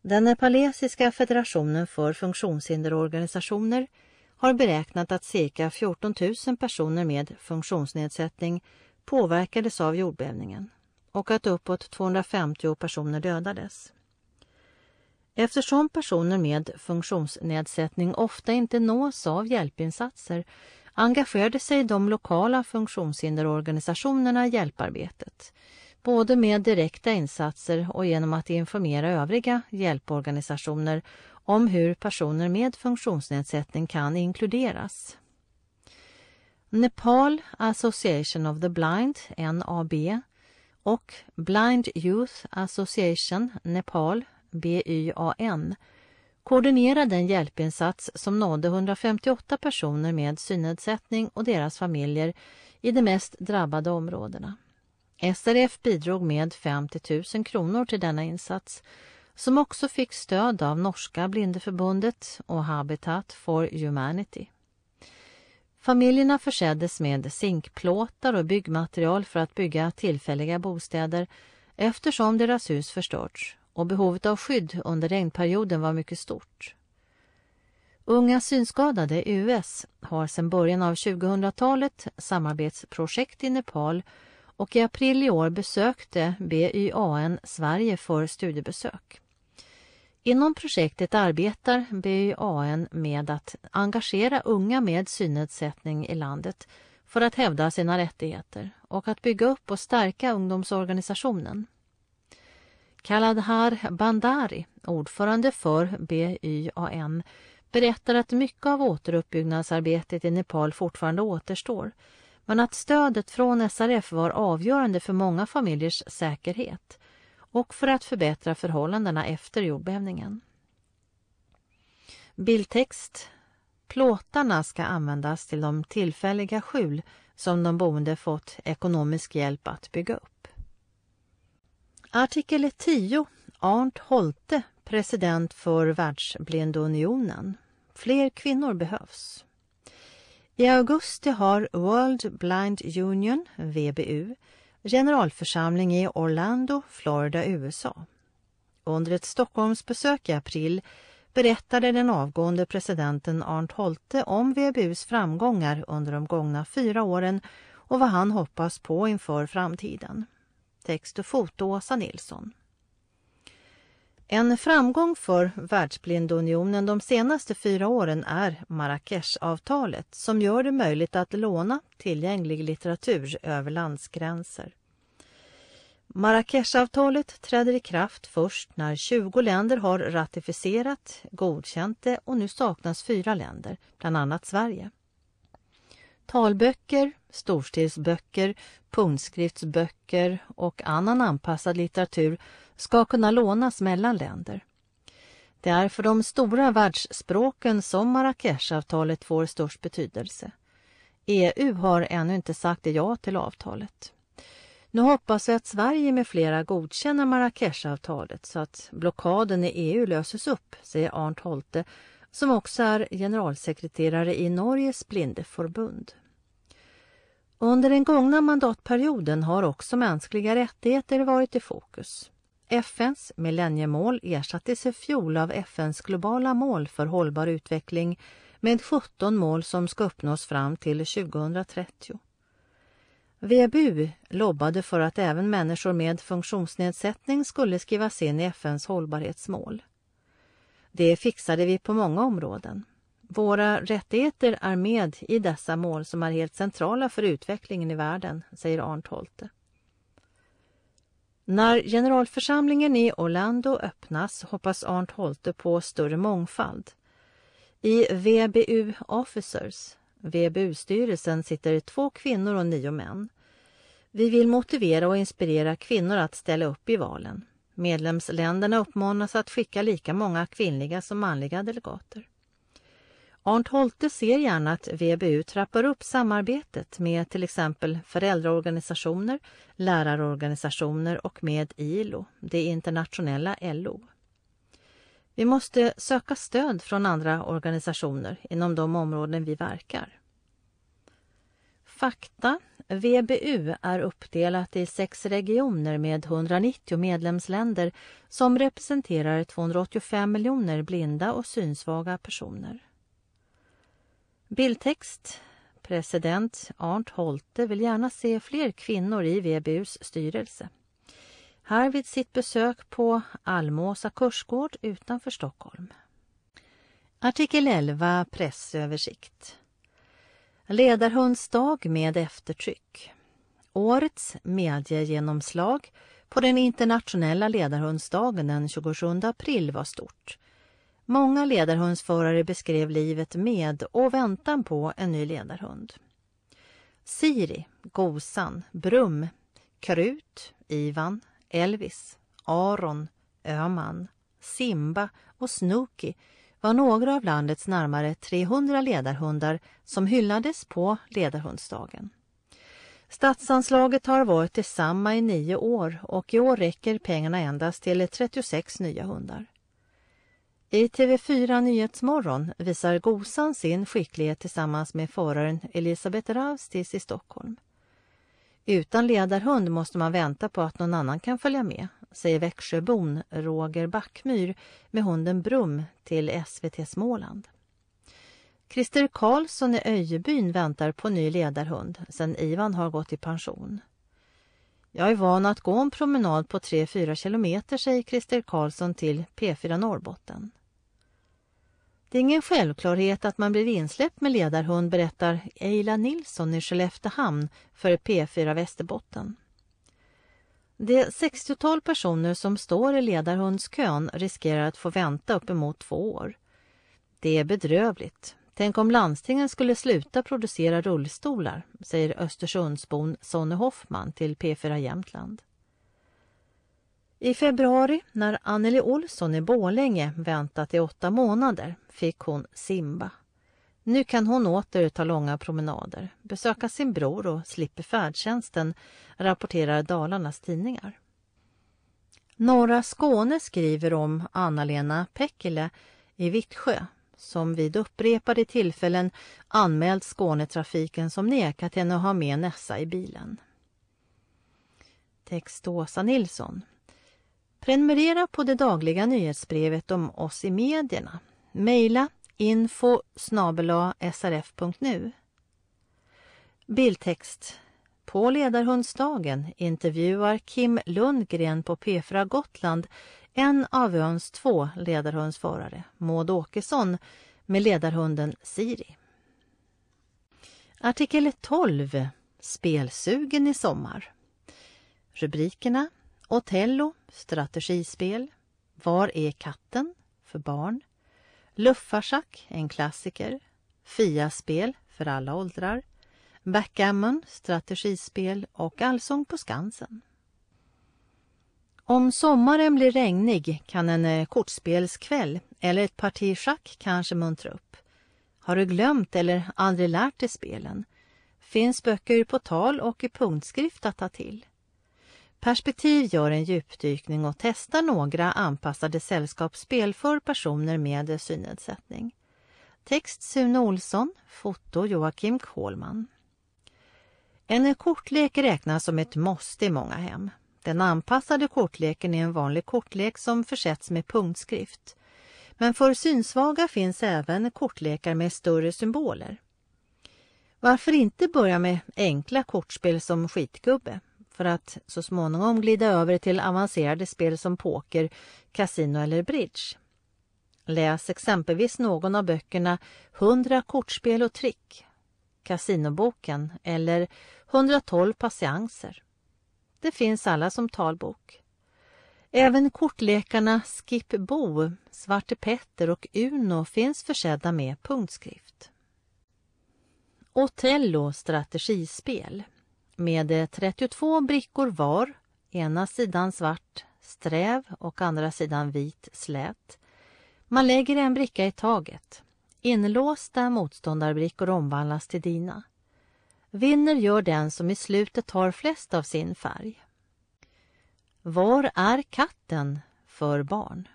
Den nepalesiska federationen för funktionshinderorganisationer har beräknat att cirka 14 000 personer med funktionsnedsättning påverkades av jordbävningen och att uppåt 250 personer dödades. Eftersom personer med funktionsnedsättning ofta inte nås av hjälpinsatser engagerade sig de lokala funktionshinderorganisationerna i hjälparbetet både med direkta insatser och genom att informera övriga hjälporganisationer om hur personer med funktionsnedsättning kan inkluderas. Nepal Association of the Blind, NAB, och Blind Youth Association Nepal, BYAN, koordinerade en hjälpinsats som nådde 158 personer med synnedsättning och deras familjer i de mest drabbade områdena. SRF bidrog med 50 000 kronor till denna insats som också fick stöd av Norska Blindeförbundet och Habitat for Humanity. Familjerna förseddes med zinkplåtar och byggmaterial för att bygga tillfälliga bostäder eftersom deras hus förstörts och behovet av skydd under regnperioden var mycket stort. Unga synskadade, US, har sedan början av 2000-talet samarbetsprojekt i Nepal och i april i år besökte BYAN Sverige för studiebesök. Inom projektet arbetar BYAN med att engagera unga med synnedsättning i landet för att hävda sina rättigheter och att bygga upp och stärka ungdomsorganisationen. Kaladhar Bandari, ordförande för BYAN, berättar att mycket av återuppbyggnadsarbetet i Nepal fortfarande återstår men att stödet från SRF var avgörande för många familjers säkerhet och för att förbättra förhållandena efter jordbävningen. Bildtext Plåtarna ska användas till de tillfälliga skjul som de boende fått ekonomisk hjälp att bygga upp. Artikel 10 Arnt Holte, president för Världsblindunionen. Fler kvinnor behövs. I augusti har World Blind Union, VBU, generalförsamling i Orlando, Florida, USA. Under ett Stockholmsbesök i april berättade den avgående presidenten Arnt Holte om VBUs framgångar under de gångna fyra åren och vad han hoppas på inför framtiden. Text och foto Åsa Nilsson. En framgång för Världsblindunionen de senaste fyra åren är Marrakeshavtalet som gör det möjligt att låna tillgänglig litteratur över landsgränser. Marrakeshavtalet träder i kraft först när 20 länder har ratificerat, godkänt det och nu saknas fyra länder, bland annat Sverige. Talböcker, storstilsböcker, punktskriftsböcker och annan anpassad litteratur ska kunna lånas mellan länder. Det är för de stora världsspråken som Marrakeshavtalet får störst betydelse. EU har ännu inte sagt ja till avtalet. Nu hoppas vi att Sverige med flera godkänner Marrakeshavtalet så att blockaden i EU löses upp, säger Arnt Holte som också är generalsekreterare i Norges blindeförbund. Under den gångna mandatperioden har också mänskliga rättigheter varit i fokus. FNs millenniemål ersattes i fjol av FNs globala mål för hållbar utveckling med 17 mål som ska uppnås fram till 2030. VBU lobbade för att även människor med funktionsnedsättning skulle skrivas in i FNs hållbarhetsmål. Det fixade vi på många områden. Våra rättigheter är med i dessa mål som är helt centrala för utvecklingen i världen, säger Arnt Holte. När generalförsamlingen i Orlando öppnas hoppas Arnt Holte på större mångfald. I VBU Officers, VBU-styrelsen, sitter två kvinnor och nio män. Vi vill motivera och inspirera kvinnor att ställa upp i valen. Medlemsländerna uppmanas att skicka lika många kvinnliga som manliga delegater. Arnt Holte ser gärna att VBU trappar upp samarbetet med till exempel föräldraorganisationer, lärarorganisationer och med ILO, det internationella LO. Vi måste söka stöd från andra organisationer inom de områden vi verkar. Fakta. VBU är uppdelat i sex regioner med 190 medlemsländer som representerar 285 miljoner blinda och synsvaga personer. Bildtext. President Arnt Holte vill gärna se fler kvinnor i VBUs styrelse. Här vid sitt besök på Almåsa kursgård utanför Stockholm. Artikel 11 Pressöversikt. Ledarhundsdag med eftertryck. Årets mediegenomslag på den internationella ledarhundsdagen den 27 april var stort. Många ledarhundsförare beskrev livet med och väntan på en ny ledarhund. Siri, Gosan, Brum, Krut, Ivan, Elvis, Aron, Öman, Simba och Snooky var några av landets närmare 300 ledarhundar som hyllades på ledarhundsdagen. Statsanslaget har varit detsamma i nio år och i år räcker pengarna endast till 36 nya hundar. I TV4 Nyhetsmorgon visar Gosan sin skicklighet tillsammans med föraren Elisabeth Raustis i Stockholm. Utan ledarhund måste man vänta på att någon annan kan följa med, säger Växjöbon Roger Backmyr med hunden Brum till SVT Småland. Christer Karlsson i Öjebyn väntar på ny ledarhund sedan Ivan har gått i pension. Jag är van att gå en promenad på 3-4 kilometer, säger Christer Karlsson till P4 Norrbotten. Det är ingen självklarhet att man blir insläppt med ledarhund, berättar Eila Nilsson i Skelleftehamn för P4 Västerbotten. Det 60-tal personer som står i ledarhundskön riskerar att få vänta uppemot två år. Det är bedrövligt. Tänk om landstingen skulle sluta producera rullstolar, säger Östersundsbon Sonny Hoffman till P4 Jämtland. I februari, när Anneli Olsson i Bålänge väntat i åtta månader, fick hon Simba. Nu kan hon åter ta långa promenader, besöka sin bror och slipper färdtjänsten, rapporterar Dalarnas tidningar. Norra Skåne skriver om Anna-Lena Pekkele i Vittsjö som vid upprepade tillfällen anmält Skånetrafiken som nekat henne att ha med Nessa i bilen. Text Åsa Nilsson Prenumerera på det dagliga nyhetsbrevet om oss i medierna. Mejla info srf.nu. Bildtext. På ledarhundsdagen intervjuar Kim Lundgren på P4 Gotland en av öns två ledarhundsförare, Maud Åkesson, med ledarhunden Siri. Artikel 12. Spelsugen i sommar. Rubrikerna Otello, strategispel. Var är katten? för barn. Luffarschack, en klassiker. Fia-spel, för alla åldrar. Backgammon, strategispel och Allsång på Skansen. Om sommaren blir regnig kan en eh, kortspelskväll eller ett parti schack kanske muntra upp. Har du glömt eller aldrig lärt dig spelen? Finns böcker på tal och i punktskrift att ta till. Perspektiv gör en djupdykning och testar några anpassade sällskapsspel för personer med synnedsättning. Text Sune Olsson, foto Joakim Kohlman. En kortlek räknas som ett måste i många hem. Den anpassade kortleken är en vanlig kortlek som försätts med punktskrift. Men för synsvaga finns även kortlekar med större symboler. Varför inte börja med enkla kortspel som skitgubbe för att så småningom glida över till avancerade spel som poker, kasino eller bridge. Läs exempelvis någon av böckerna 100 kortspel och trick, Kasinoboken eller 112 patienser. Det finns alla som talbok. Även kortlekarna Skip Bo, Svarte Petter och Uno finns försedda med punktskrift. Otello strategispel med eh, 32 brickor var, ena sidan svart sträv och andra sidan vit slät. Man lägger en bricka i taget. Inlåsta motståndarbrickor omvandlas till dina. Vinner gör den som i slutet tar flest av sin färg. Var är katten för barn?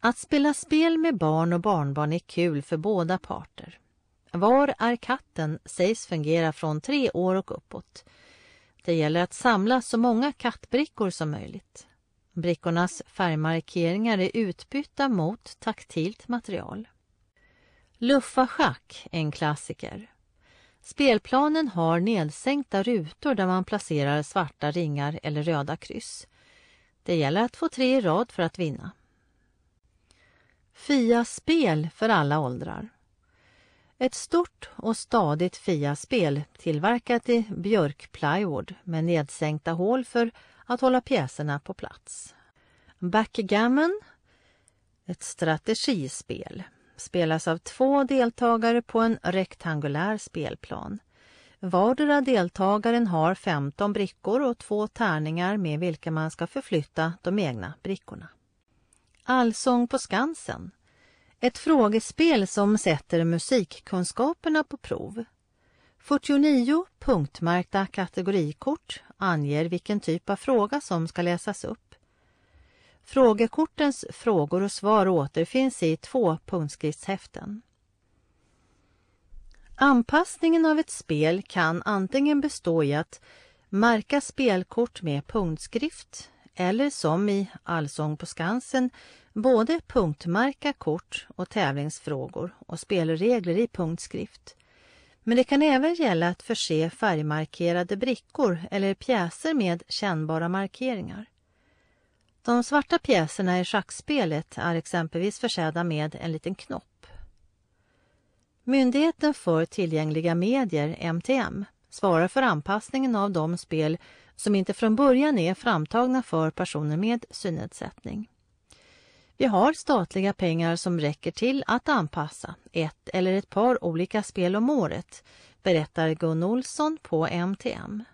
Att spela spel med barn och barnbarn är kul för båda parter. Var är katten sägs fungera från tre år och uppåt. Det gäller att samla så många kattbrickor som möjligt. Brickornas färgmarkeringar är utbytta mot taktilt material. Luffa schack, en klassiker. Spelplanen har nedsänkta rutor där man placerar svarta ringar eller röda kryss. Det gäller att få tre i rad för att vinna. Fia-spel för alla åldrar. Ett stort och stadigt Fia-spel tillverkat i björkplywood med nedsänkta hål för att hålla pjäserna på plats. Backgammon, ett strategispel, spelas av två deltagare på en rektangulär spelplan. Vardera deltagaren har 15 brickor och två tärningar med vilka man ska förflytta de egna brickorna. Allsång på Skansen ett frågespel som sätter musikkunskaperna på prov. 49 punktmärkta kategorikort anger vilken typ av fråga som ska läsas upp. Frågekortens frågor och svar återfinns i två punktskriftshäften. Anpassningen av ett spel kan antingen bestå i att märka spelkort med punktskrift eller som i Allsång på Skansen både punktmärka kort och tävlingsfrågor och spelregler i punktskrift. Men det kan även gälla att förse färgmarkerade brickor eller pjäser med kännbara markeringar. De svarta pjäserna i schackspelet är exempelvis försedda med en liten knopp. Myndigheten för tillgängliga medier, MTM, svarar för anpassningen av de spel som inte från början är framtagna för personer med synnedsättning. Vi har statliga pengar som räcker till att anpassa ett eller ett par olika spel om året, berättar Gun Olsson på MTM.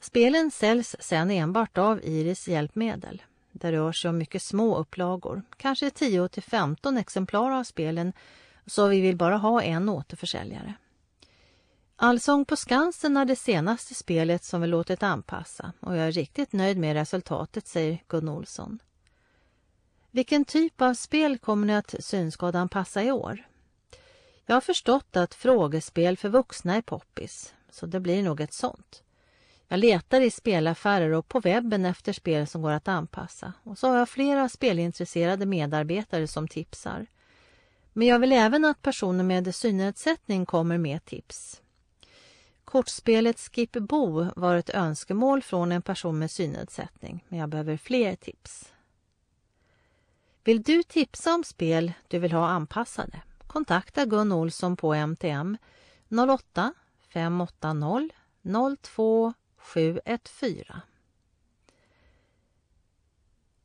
Spelen säljs sedan enbart av Iris hjälpmedel. Det rör sig om mycket små upplagor, kanske 10 till 15 exemplar av spelen, så vi vill bara ha en återförsäljare. Allsång på Skansen är det senaste spelet som vi låtit anpassa och jag är riktigt nöjd med resultatet, säger Gun Olsson. Vilken typ av spel kommer ni att synskadan passa i år? Jag har förstått att frågespel för vuxna är poppis, så det blir nog ett sånt. Jag letar i spelaffärer och på webben efter spel som går att anpassa. Och så har jag flera spelintresserade medarbetare som tipsar. Men jag vill även att personer med synnedsättning kommer med tips. Kortspelet Skip Bo var ett önskemål från en person med synnedsättning, men jag behöver fler tips. Vill du tipsa om spel du vill ha anpassade? Kontakta Gun Olsson på MTM 08 580 02 714.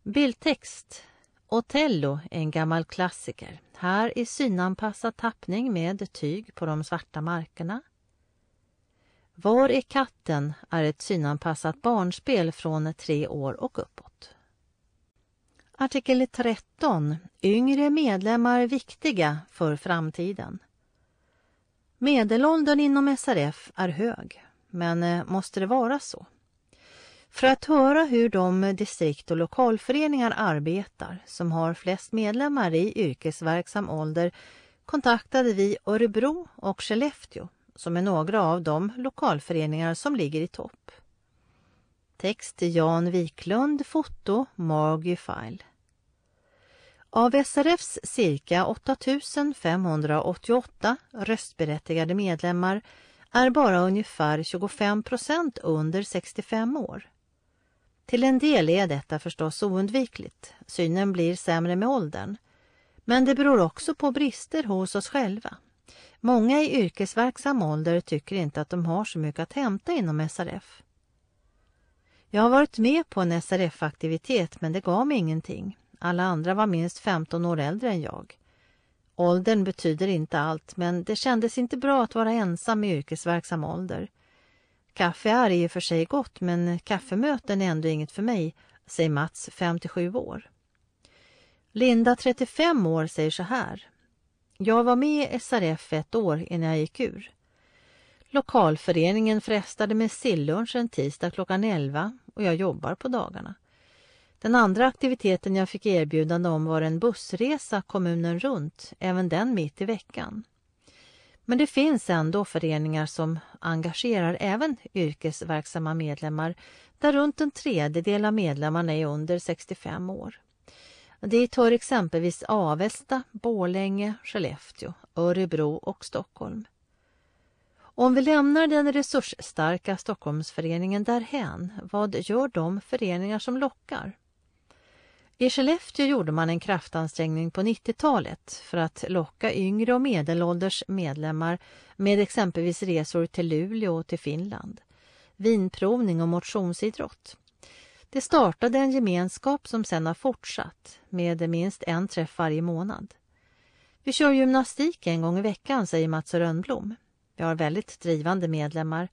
Bildtext Otello är en gammal klassiker. Här i synanpassad tappning med tyg på de svarta markerna. Var är katten är ett synanpassat barnspel från tre år och uppåt. Artikel 13. Yngre medlemmar viktiga för framtiden. Medelåldern inom SRF är hög, men eh, måste det vara så? För att höra hur de distrikt och lokalföreningar arbetar som har flest medlemmar i yrkesverksam ålder kontaktade vi Örebro och Skellefteå som är några av de lokalföreningar som ligger i topp. Text Jan Wiklund, foto Margie File. Av SRFs cirka 8588 röstberättigade medlemmar är bara ungefär 25 procent under 65 år. Till en del är detta förstås oundvikligt. Synen blir sämre med åldern. Men det beror också på brister hos oss själva. Många i yrkesverksam ålder tycker inte att de har så mycket att hämta inom SRF. Jag har varit med på en SRF-aktivitet men det gav mig ingenting. Alla andra var minst 15 år äldre än jag. Åldern betyder inte allt men det kändes inte bra att vara ensam i yrkesverksam ålder. Kaffe är i och för sig gott men kaffemöten är ändå inget för mig, säger Mats, 57 år. Linda, 35 år, säger så här. Jag var med i SRF ett år innan jag gick ur. Lokalföreningen frestade med sillunch en tisdag klockan 11 och jag jobbar på dagarna. Den andra aktiviteten jag fick erbjudande om var en bussresa kommunen runt, även den mitt i veckan. Men det finns ändå föreningar som engagerar även yrkesverksamma medlemmar där runt en tredjedel av medlemmarna är under 65 år. Dit hör exempelvis Avesta, Borlänge, Skellefteå, Örebro och Stockholm. Om vi lämnar den resursstarka Stockholmsföreningen därhän, vad gör de föreningar som lockar? I Skellefteå gjorde man en kraftansträngning på 90-talet för att locka yngre och medelålders medlemmar med exempelvis resor till Luleå och till Finland, vinprovning och motionsidrott. Det startade en gemenskap som sedan har fortsatt med minst en träff varje månad. Vi kör gymnastik en gång i veckan, säger Mats Rönnblom. Vi har väldigt drivande medlemmar.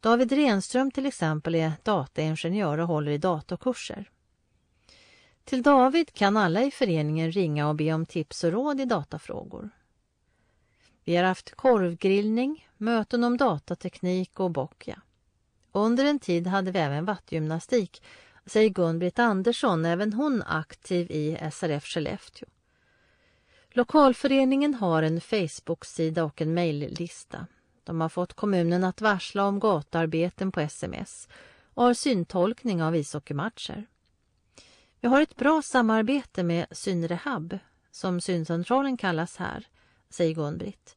David Renström till exempel är dataingenjör och håller i datorkurser. Till David kan alla i föreningen ringa och be om tips och råd i datafrågor. Vi har haft korvgrillning, möten om datateknik och boccia. Under en tid hade vi även vattgymnastik, säger Gun-Britt Andersson, även hon aktiv i SRF Skellefteå. Lokalföreningen har en Facebook-sida och en mejllista. De har fått kommunen att varsla om gatuarbeten på sms och har syntolkning av ishockeymatcher. Vi har ett bra samarbete med Synrehab, som syncentralen kallas här, säger Gun-Britt.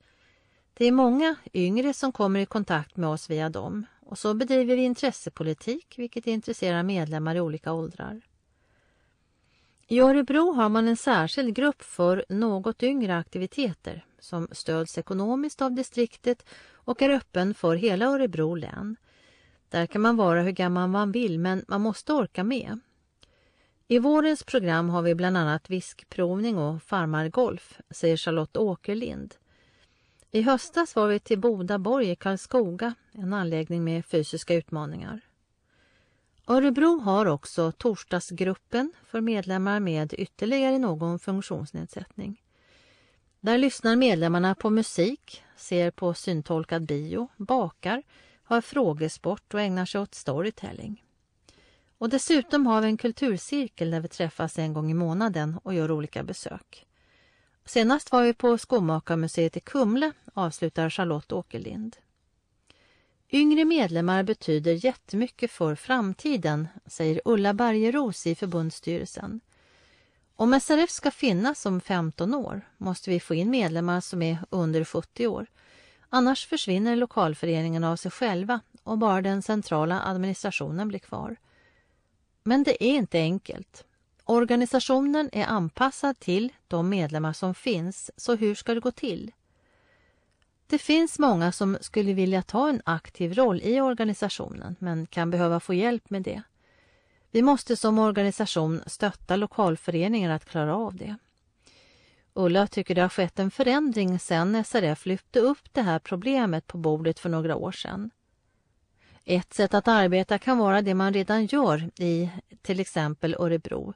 Det är många yngre som kommer i kontakt med oss via dem och så bedriver vi intressepolitik vilket intresserar medlemmar i olika åldrar. I Örebro har man en särskild grupp för något yngre aktiviteter som stöds ekonomiskt av distriktet och är öppen för hela Örebro län. Där kan man vara hur gammal man vill men man måste orka med. I vårens program har vi bland annat viskprovning och farmargolf, säger Charlotte Åkerlind. I höstas var vi till Bodaborg i Karlskoga, en anläggning med fysiska utmaningar. Örebro har också torsdagsgruppen för medlemmar med ytterligare någon funktionsnedsättning. Där lyssnar medlemmarna på musik, ser på syntolkad bio, bakar, har frågesport och ägnar sig åt storytelling. Och dessutom har vi en kulturcirkel där vi träffas en gång i månaden och gör olika besök. Senast var vi på Skomakarmuseet i Kumle, avslutar Charlotte Åkerlind. Yngre medlemmar betyder jättemycket för framtiden, säger Ulla Bergeros i förbundsstyrelsen. Om SRF ska finnas om 15 år måste vi få in medlemmar som är under 70 år. Annars försvinner lokalföreningen av sig själva och bara den centrala administrationen blir kvar. Men det är inte enkelt. Organisationen är anpassad till de medlemmar som finns, så hur ska det gå till? Det finns många som skulle vilja ta en aktiv roll i organisationen men kan behöva få hjälp med det. Vi måste som organisation stötta lokalföreningar att klara av det. Ulla tycker det har skett en förändring sedan SRF lyfte upp det här problemet på bordet för några år sedan. Ett sätt att arbeta kan vara det man redan gör i till exempel Örebro,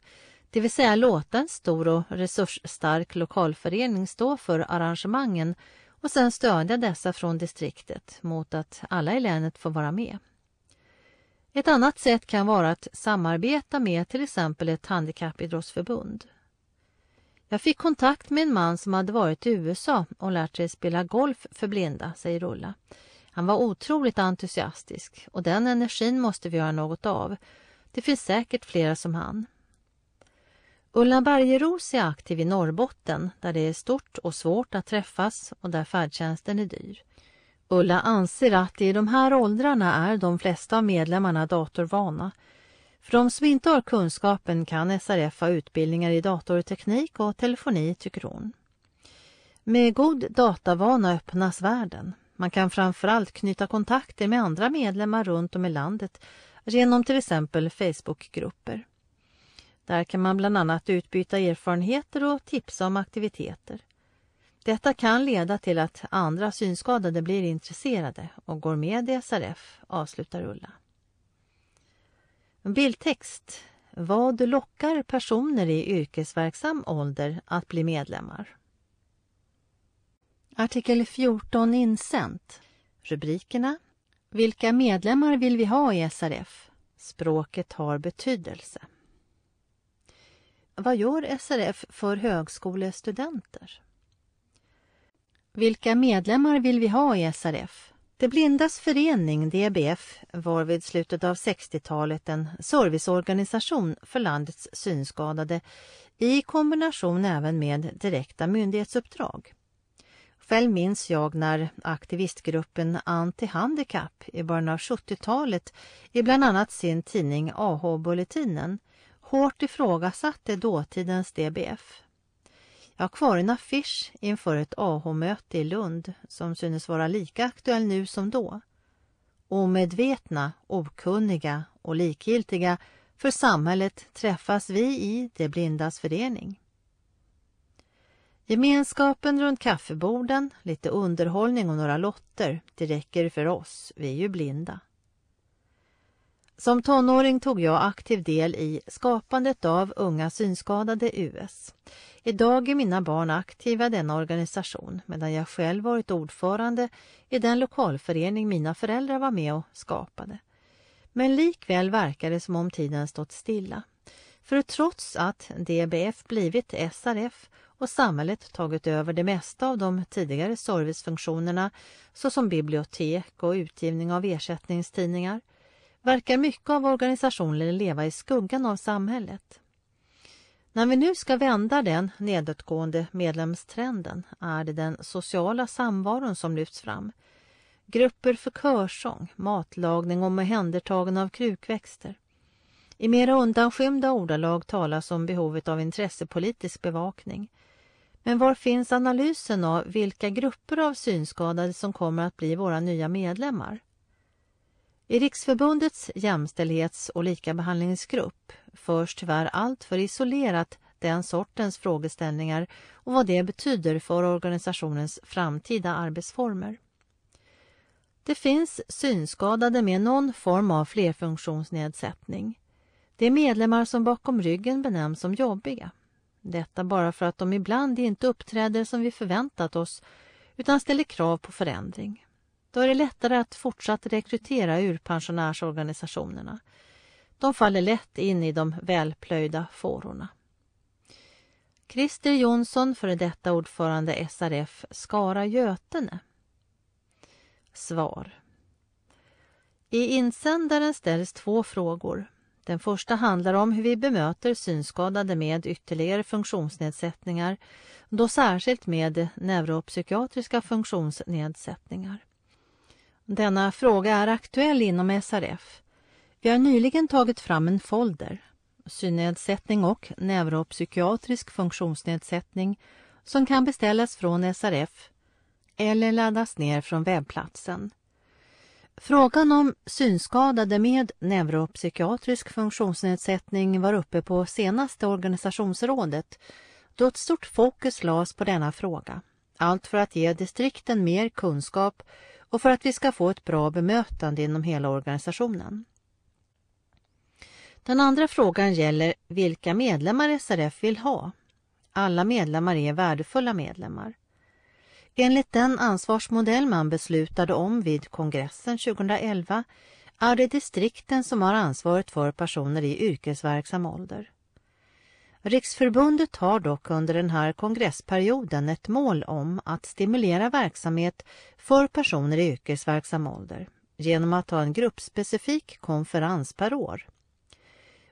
det vill säga låta en stor och resursstark lokalförening stå för arrangemangen och sedan stödja dessa från distriktet mot att alla i länet får vara med. Ett annat sätt kan vara att samarbeta med till exempel ett handikappidrottsförbund. Jag fick kontakt med en man som hade varit i USA och lärt sig spela golf för blinda, säger Ulla. Han var otroligt entusiastisk och den energin måste vi göra något av. Det finns säkert flera som han. Ulla Bergeros är aktiv i Norrbotten där det är stort och svårt att träffas och där färdtjänsten är dyr. Ulla anser att i de här åldrarna är de flesta av medlemmarna datorvana. För de som inte har kunskapen kan SRF ha utbildningar i datorteknik och telefoni, tycker hon. Med god datavana öppnas världen. Man kan framförallt knyta kontakter med andra medlemmar runt om i landet genom till exempel Facebookgrupper. Där kan man bland annat utbyta erfarenheter och tipsa om aktiviteter. Detta kan leda till att andra synskadade blir intresserade och går med i SRF, avslutar Ulla. Bildtext. Vad lockar personer i yrkesverksam ålder att bli medlemmar? Artikel 14 insänt. Rubrikerna. Vilka medlemmar vill vi ha i SRF? Språket har betydelse. Vad gör SRF för högskolestudenter? Vilka medlemmar vill vi ha i SRF? De blindas förening, DBF, var vid slutet av 60-talet en serviceorganisation för landets synskadade i kombination även med direkta myndighetsuppdrag. Själv minns jag när aktivistgruppen Anti-handikapp i början av 70-talet i bland annat sin tidning AH-bulletinen hårt ifrågasatte dåtidens DBF. Jag har kvar en affisch inför ett AH-möte i Lund som synes vara lika aktuell nu som då. Omedvetna, okunniga och likgiltiga för samhället träffas vi i De blindas förening. Gemenskapen runt kaffeborden, lite underhållning och några lotter, det räcker för oss, vi är ju blinda. Som tonåring tog jag aktiv del i skapandet av Unga synskadade US. Idag är mina barn aktiva i denna organisation medan jag själv varit ordförande i den lokalförening mina föräldrar var med och skapade. Men likväl verkar det som om tiden stått stilla. För trots att DBF blivit SRF och samhället tagit över det mesta av de tidigare servicefunktionerna såsom bibliotek och utgivning av ersättningstidningar verkar mycket av organisationen leva i skuggan av samhället. När vi nu ska vända den nedåtgående medlemstrenden är det den sociala samvaron som lyfts fram. Grupper för körsång, matlagning och omhändertagande av krukväxter. I mera undanskymda ordalag talas om behovet av intressepolitisk bevakning. Men var finns analysen av vilka grupper av synskadade som kommer att bli våra nya medlemmar? I Riksförbundets jämställdhets och likabehandlingsgrupp förs tyvärr allt för isolerat den sortens frågeställningar och vad det betyder för organisationens framtida arbetsformer. Det finns synskadade med någon form av flerfunktionsnedsättning. Det är medlemmar som bakom ryggen benämns som jobbiga. Detta bara för att de ibland inte uppträder som vi förväntat oss utan ställer krav på förändring. Då är det lättare att fortsatt rekrytera ur pensionärsorganisationerna. De faller lätt in i de välplöjda fårorna. Christer Jonsson, före detta ordförande SRF Skara Götene. Svar. I insändaren ställs två frågor. Den första handlar om hur vi bemöter synskadade med ytterligare funktionsnedsättningar, då särskilt med neuropsykiatriska funktionsnedsättningar. Denna fråga är aktuell inom SRF. Vi har nyligen tagit fram en folder, synnedsättning och neuropsykiatrisk funktionsnedsättning, som kan beställas från SRF eller laddas ner från webbplatsen. Frågan om synskadade med neuropsykiatrisk funktionsnedsättning var uppe på senaste organisationsrådet då ett stort fokus lades på denna fråga. Allt för att ge distrikten mer kunskap och för att vi ska få ett bra bemötande inom hela organisationen. Den andra frågan gäller vilka medlemmar SRF vill ha. Alla medlemmar är värdefulla medlemmar. Enligt den ansvarsmodell man beslutade om vid kongressen 2011 är det distrikten som har ansvaret för personer i yrkesverksam ålder. Riksförbundet har dock under den här kongressperioden ett mål om att stimulera verksamhet för personer i yrkesverksam ålder genom att ha en gruppspecifik konferens per år.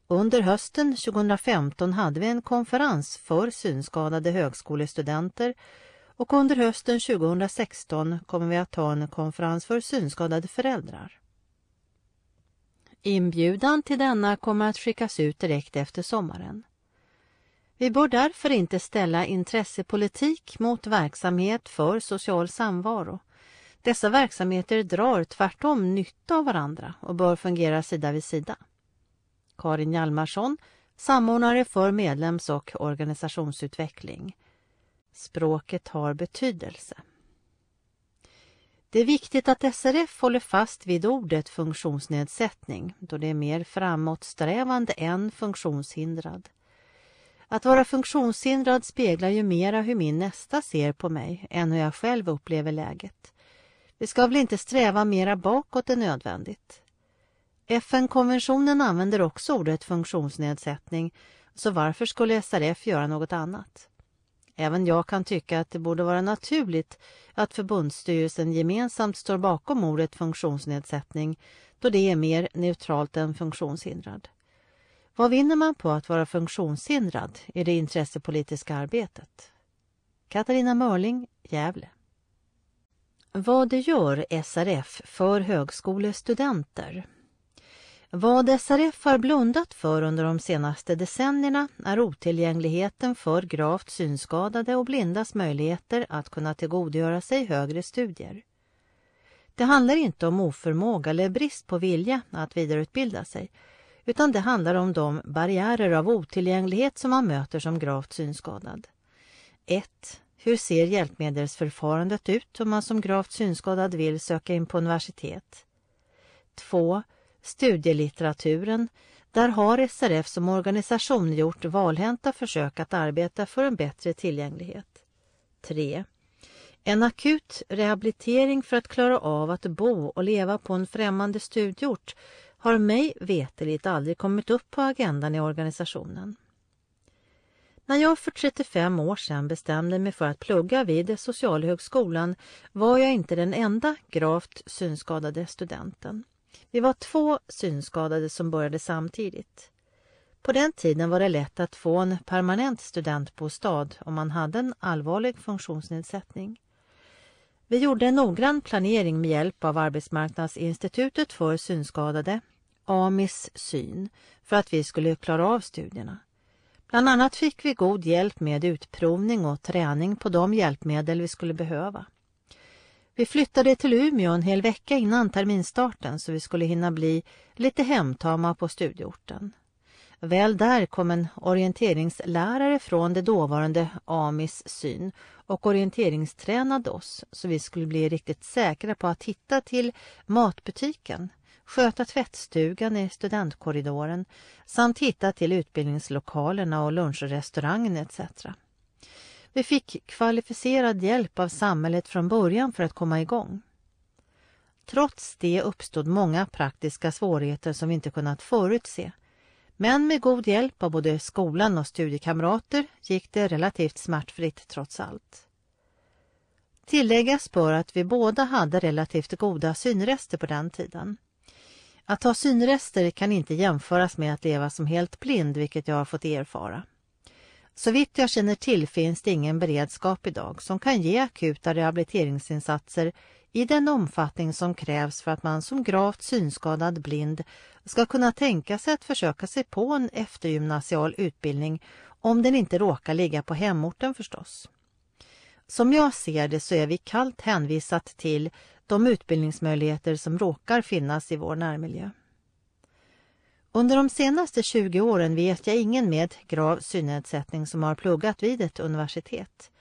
Under hösten 2015 hade vi en konferens för synskadade högskolestudenter och under hösten 2016 kommer vi att ha en konferens för synskadade föräldrar. Inbjudan till denna kommer att skickas ut direkt efter sommaren. Vi bör därför inte ställa intressepolitik mot verksamhet för social samvaro. Dessa verksamheter drar tvärtom nytta av varandra och bör fungera sida vid sida. Karin Hjalmarsson, samordnare för medlems och organisationsutveckling. Språket har betydelse. Det är viktigt att SRF håller fast vid ordet funktionsnedsättning då det är mer framåtsträvande än funktionshindrad. Att vara funktionshindrad speglar ju mera hur min nästa ser på mig än hur jag själv upplever läget. Vi ska väl inte sträva mera bakåt än nödvändigt. FN-konventionen använder också ordet funktionsnedsättning, så varför skulle SRF göra något annat? Även jag kan tycka att det borde vara naturligt att förbundsstyrelsen gemensamt står bakom ordet funktionsnedsättning då det är mer neutralt än funktionshindrad. Vad vinner man på att vara funktionshindrad i det intressepolitiska arbetet? Katarina Mörling, Gävle. Vad det gör SRF för högskolestudenter vad SRF har blundat för under de senaste decennierna är otillgängligheten för gravt synskadade och blindas möjligheter att kunna tillgodogöra sig högre studier. Det handlar inte om oförmåga eller brist på vilja att vidareutbilda sig utan det handlar om de barriärer av otillgänglighet som man möter som gravt synskadad. 1. Hur ser hjälpmedelsförfarandet ut om man som gravt synskadad vill söka in på universitet? 2 studielitteraturen, där har SRF som organisation gjort valhänta försök att arbeta för en bättre tillgänglighet. 3. En akut rehabilitering för att klara av att bo och leva på en främmande studieort har mig veteligt aldrig kommit upp på agendan i organisationen. När jag för 35 år sedan bestämde mig för att plugga vid Socialhögskolan var jag inte den enda gravt synskadade studenten. Vi var två synskadade som började samtidigt. På den tiden var det lätt att få en permanent studentbostad om man hade en allvarlig funktionsnedsättning. Vi gjorde en noggrann planering med hjälp av Arbetsmarknadsinstitutet för synskadade, AMIS syn, för att vi skulle klara av studierna. Bland annat fick vi god hjälp med utprovning och träning på de hjälpmedel vi skulle behöva. Vi flyttade till Umeå en hel vecka innan terminstarten så vi skulle hinna bli lite hemtama på studieorten. Väl där kom en orienteringslärare från det dåvarande AMIS syn och orienteringstränade oss så vi skulle bli riktigt säkra på att hitta till matbutiken, sköta tvättstugan i studentkorridoren samt hitta till utbildningslokalerna och lunchrestaurangen etc. Vi fick kvalificerad hjälp av samhället från början för att komma igång. Trots det uppstod många praktiska svårigheter som vi inte kunnat förutse. Men med god hjälp av både skolan och studiekamrater gick det relativt smärtfritt trots allt. Tilläggas bör att vi båda hade relativt goda synrester på den tiden. Att ha synrester kan inte jämföras med att leva som helt blind, vilket jag har fått erfara. Så vitt jag känner till finns det ingen beredskap idag som kan ge akuta rehabiliteringsinsatser i den omfattning som krävs för att man som gravt synskadad blind ska kunna tänka sig att försöka sig på en eftergymnasial utbildning om den inte råkar ligga på hemorten förstås. Som jag ser det så är vi kallt hänvisat till de utbildningsmöjligheter som råkar finnas i vår närmiljö. Under de senaste 20 åren vet jag ingen med grav synnedsättning som har pluggat vid ett universitet.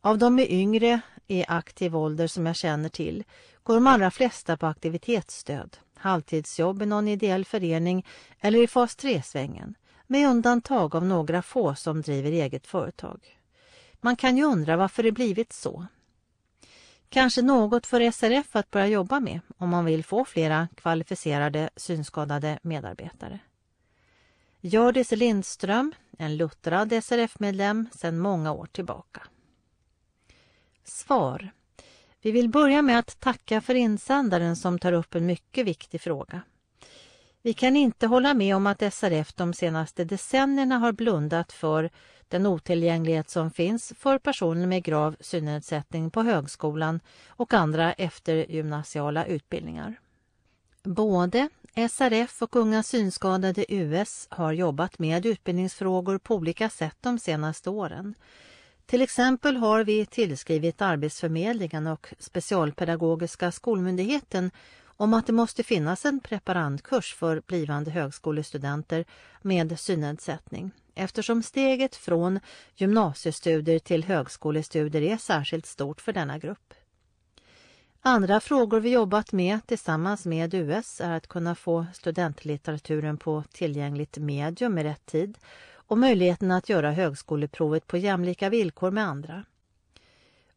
Av de med yngre i aktiv ålder som jag känner till går de allra flesta på aktivitetsstöd, halvtidsjobb i någon ideell förening eller i fas 3-svängen, med undantag av några få som driver eget företag. Man kan ju undra varför det blivit så. Kanske något för SRF att börja jobba med om man vill få flera kvalificerade synskadade medarbetare. Hjördis Lindström, en luttrad SRF-medlem sedan många år tillbaka. Svar. Vi vill börja med att tacka för insändaren som tar upp en mycket viktig fråga. Vi kan inte hålla med om att SRF de senaste decennierna har blundat för den otillgänglighet som finns för personer med grav synnedsättning på högskolan och andra eftergymnasiala utbildningar. Både SRF och Unga Synskadade US har jobbat med utbildningsfrågor på olika sätt de senaste åren. Till exempel har vi tillskrivit Arbetsförmedlingen och Specialpedagogiska skolmyndigheten om att det måste finnas en preparandkurs för blivande högskolestudenter med synnedsättning eftersom steget från gymnasiestudier till högskolestudier är särskilt stort för denna grupp. Andra frågor vi jobbat med tillsammans med US är att kunna få studentlitteraturen på tillgängligt medium i rätt tid och möjligheten att göra högskoleprovet på jämlika villkor med andra.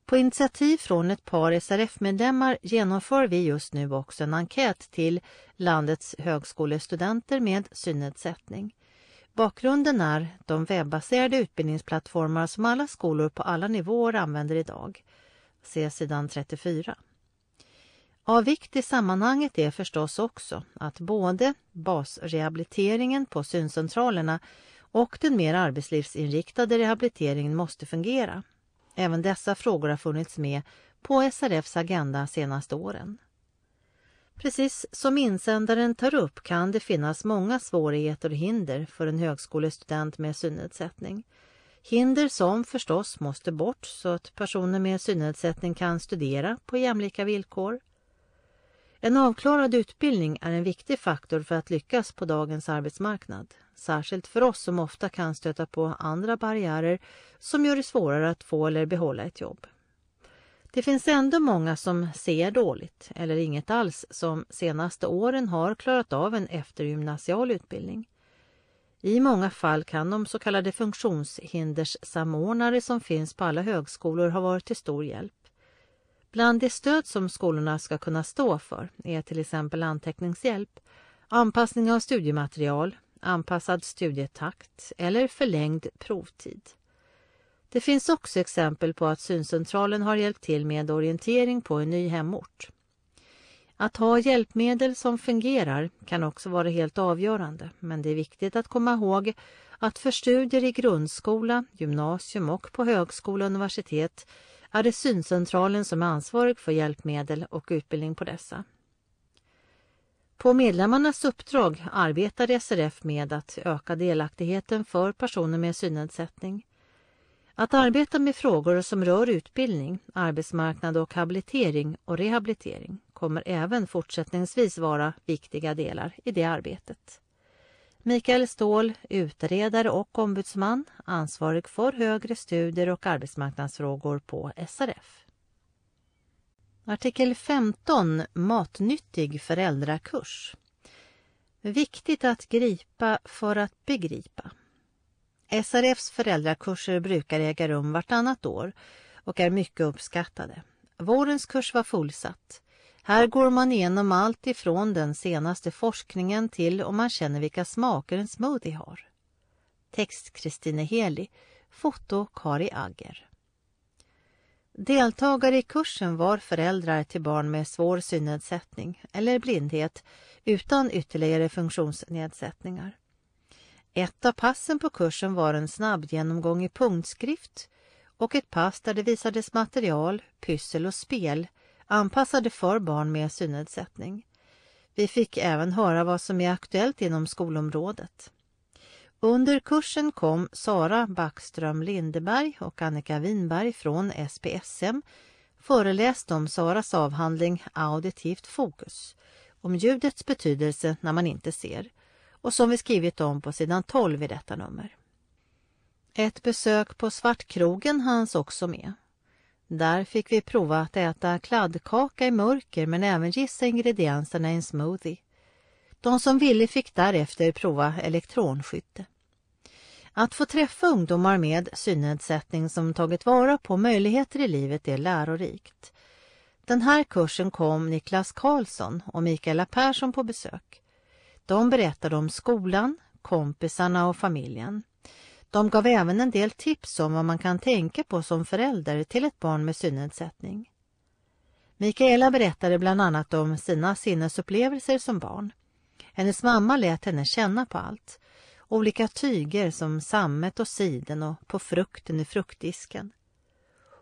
På initiativ från ett par SRF-medlemmar genomför vi just nu också en enkät till landets högskolestudenter med synnedsättning. Bakgrunden är de webbaserade utbildningsplattformar som alla skolor på alla nivåer använder idag. Se sidan 34. Av vikt i sammanhanget är förstås också att både basrehabiliteringen på syncentralerna och den mer arbetslivsinriktade rehabiliteringen måste fungera. Även dessa frågor har funnits med på SRFs agenda senaste åren. Precis som insändaren tar upp kan det finnas många svårigheter och hinder för en högskolestudent med synnedsättning. Hinder som förstås måste bort så att personer med synnedsättning kan studera på jämlika villkor. En avklarad utbildning är en viktig faktor för att lyckas på dagens arbetsmarknad. Särskilt för oss som ofta kan stöta på andra barriärer som gör det svårare att få eller behålla ett jobb. Det finns ändå många som ser dåligt eller inget alls som senaste åren har klarat av en eftergymnasial utbildning. I många fall kan de så kallade funktionshinderssamordnare som finns på alla högskolor ha varit till stor hjälp. Bland det stöd som skolorna ska kunna stå för är till exempel anteckningshjälp, anpassning av studiematerial, anpassad studietakt eller förlängd provtid. Det finns också exempel på att syncentralen har hjälpt till med orientering på en ny hemort. Att ha hjälpmedel som fungerar kan också vara helt avgörande men det är viktigt att komma ihåg att för studier i grundskola, gymnasium och på högskola och universitet är det syncentralen som är ansvarig för hjälpmedel och utbildning på dessa. På medlemmarnas uppdrag arbetar SRF med att öka delaktigheten för personer med synnedsättning. Att arbeta med frågor som rör utbildning, arbetsmarknad och habilitering och rehabilitering kommer även fortsättningsvis vara viktiga delar i det arbetet. Mikael Ståhl, utredare och ombudsman, ansvarig för högre studier och arbetsmarknadsfrågor på SRF. Artikel 15 Matnyttig föräldrakurs. Viktigt att gripa för att begripa. SRFs föräldrakurser brukar äga rum vartannat år och är mycket uppskattade. Vårens kurs var fullsatt. Här går man igenom allt ifrån den senaste forskningen till om man känner vilka smaker en smoothie har. Text Kristine Heli, foto Kari Agger. Deltagare i kursen var föräldrar till barn med svår synnedsättning eller blindhet utan ytterligare funktionsnedsättningar. Ett av passen på kursen var en snabb genomgång i punktskrift och ett pass där det visades material, pyssel och spel anpassade för barn med synnedsättning. Vi fick även höra vad som är aktuellt inom skolområdet. Under kursen kom Sara Backström Lindeberg och Annika Winberg från SPSM föreläste om Saras avhandling Auditivt fokus, om ljudets betydelse när man inte ser och som vi skrivit om på sidan 12 i detta nummer. Ett besök på Svartkrogen hanns också med. Där fick vi prova att äta kladdkaka i mörker men även gissa ingredienserna i en smoothie. De som ville fick därefter prova elektronskytte. Att få träffa ungdomar med synnedsättning som tagit vara på möjligheter i livet är lärorikt. Den här kursen kom Niklas Karlsson och Mikaela Persson på besök. De berättade om skolan, kompisarna och familjen. De gav även en del tips om vad man kan tänka på som förälder till ett barn med synnedsättning. Mikaela berättade bland annat om sina sinnesupplevelser som barn. Hennes mamma lät henne känna på allt. Olika tyger som sammet och siden och på frukten i fruktdisken.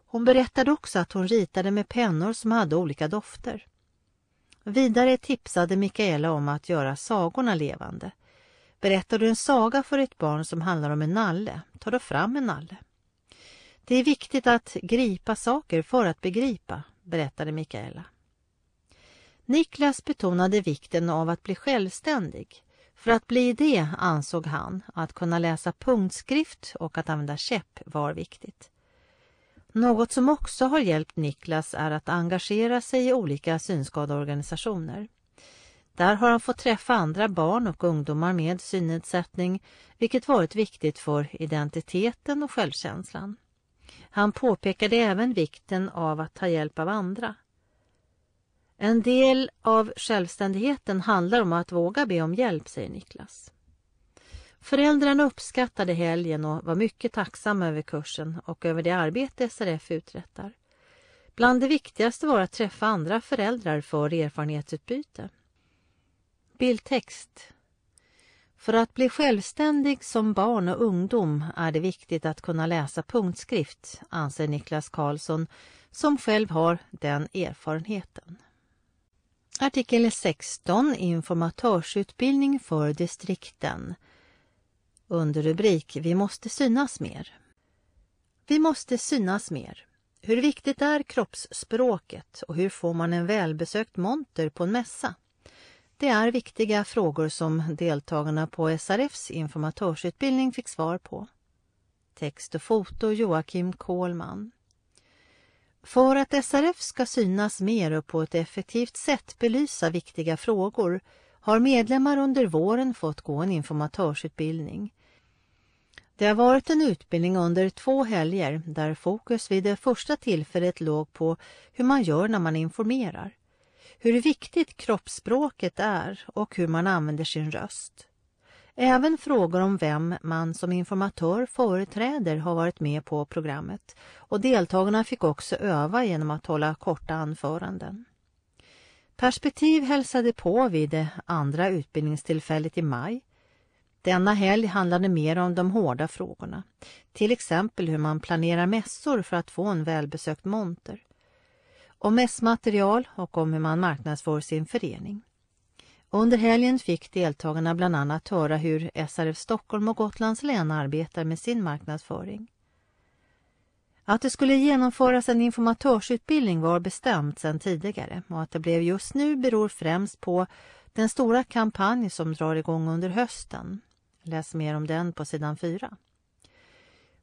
Hon berättade också att hon ritade med pennor som hade olika dofter. Vidare tipsade Mikaela om att göra sagorna levande. Berättar du en saga för ett barn som handlar om en nalle, ta då fram en nalle. Det är viktigt att gripa saker för att begripa, berättade Mikaela. Niklas betonade vikten av att bli självständig. För att bli det ansåg han att kunna läsa punktskrift och att använda käpp var viktigt. Något som också har hjälpt Niklas är att engagera sig i olika synskadeorganisationer. Där har han fått träffa andra barn och ungdomar med synnedsättning vilket varit viktigt för identiteten och självkänslan. Han påpekade även vikten av att ta hjälp av andra. En del av självständigheten handlar om att våga be om hjälp, säger Niklas. Föräldrarna uppskattade helgen och var mycket tacksamma över kursen och över det arbete SRF uträttar. Bland det viktigaste var att träffa andra föräldrar för erfarenhetsutbyte. Bildtext För att bli självständig som barn och ungdom är det viktigt att kunna läsa punktskrift, anser Niklas Karlsson som själv har den erfarenheten. Artikel 16 Informatörsutbildning för distrikten under rubrik Vi måste synas mer. Vi måste synas mer. Hur viktigt är kroppsspråket och hur får man en välbesökt monter på en mässa? Det är viktiga frågor som deltagarna på SRFs informatörsutbildning fick svar på. Text och foto Joakim Kohlman. För att SRF ska synas mer och på ett effektivt sätt belysa viktiga frågor har medlemmar under våren fått gå en informatörsutbildning. Det har varit en utbildning under två helger där fokus vid det första tillfället låg på hur man gör när man informerar, hur viktigt kroppsspråket är och hur man använder sin röst. Även frågor om vem man som informatör företräder har varit med på programmet och deltagarna fick också öva genom att hålla korta anföranden. Perspektiv hälsade på vid det andra utbildningstillfället i maj. Denna helg handlade mer om de hårda frågorna, till exempel hur man planerar mässor för att få en välbesökt monter, om mässmaterial och om hur man marknadsför sin förening. Under helgen fick deltagarna bland annat höra hur SRF Stockholm och Gotlands län arbetar med sin marknadsföring. Att det skulle genomföras en informatörsutbildning var bestämt sedan tidigare och att det blev just nu beror främst på den stora kampanj som drar igång under hösten. Läs mer om den på sidan 4.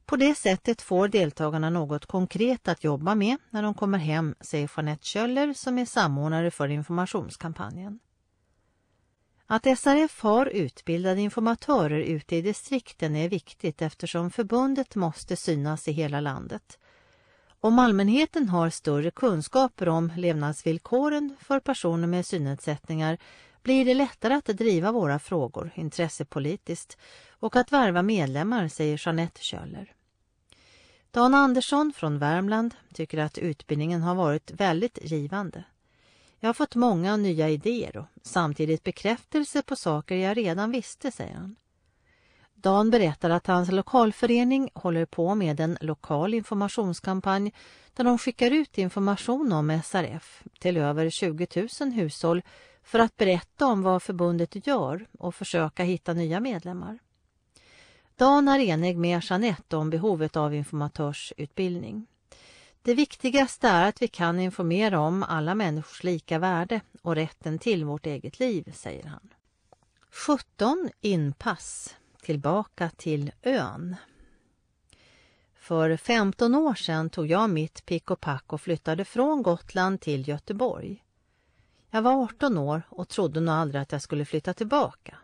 På det sättet får deltagarna något konkret att jobba med när de kommer hem, säger Jeanette Kjöller som är samordnare för informationskampanjen. Att SRF har utbildade informatörer ute i distrikten är viktigt eftersom förbundet måste synas i hela landet. Om allmänheten har större kunskaper om levnadsvillkoren för personer med synnedsättningar blir det lättare att driva våra frågor intressepolitiskt och att värva medlemmar, säger Jeanette Kjöller. Dan Andersson från Värmland tycker att utbildningen har varit väldigt givande. Jag har fått många nya idéer och samtidigt bekräftelse på saker jag redan visste, säger han. Dan berättar att hans lokalförening håller på med en lokal informationskampanj där de skickar ut information om SRF till över 20 000 hushåll för att berätta om vad förbundet gör och försöka hitta nya medlemmar. Dan är enig med Jeanette om behovet av informatörsutbildning. Det viktigaste är att vi kan informera om alla människors lika värde och rätten till vårt eget liv, säger han. 17 inpass tillbaka till ön. För 15 år sedan tog jag mitt pick och pack och flyttade från Gotland till Göteborg. Jag var 18 år och trodde nog aldrig att jag skulle flytta tillbaka.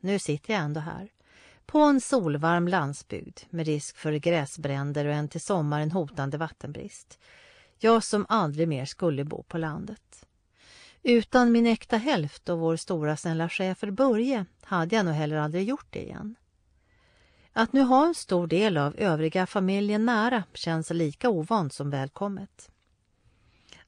Nu sitter jag ändå här. På en solvarm landsbygd med risk för gräsbränder och en till sommaren hotande vattenbrist. Jag som aldrig mer skulle bo på landet. Utan min äkta hälft och vår stora snälla chefer Börje hade jag nog heller aldrig gjort det igen. Att nu ha en stor del av övriga familjen nära känns lika ovant som välkommet.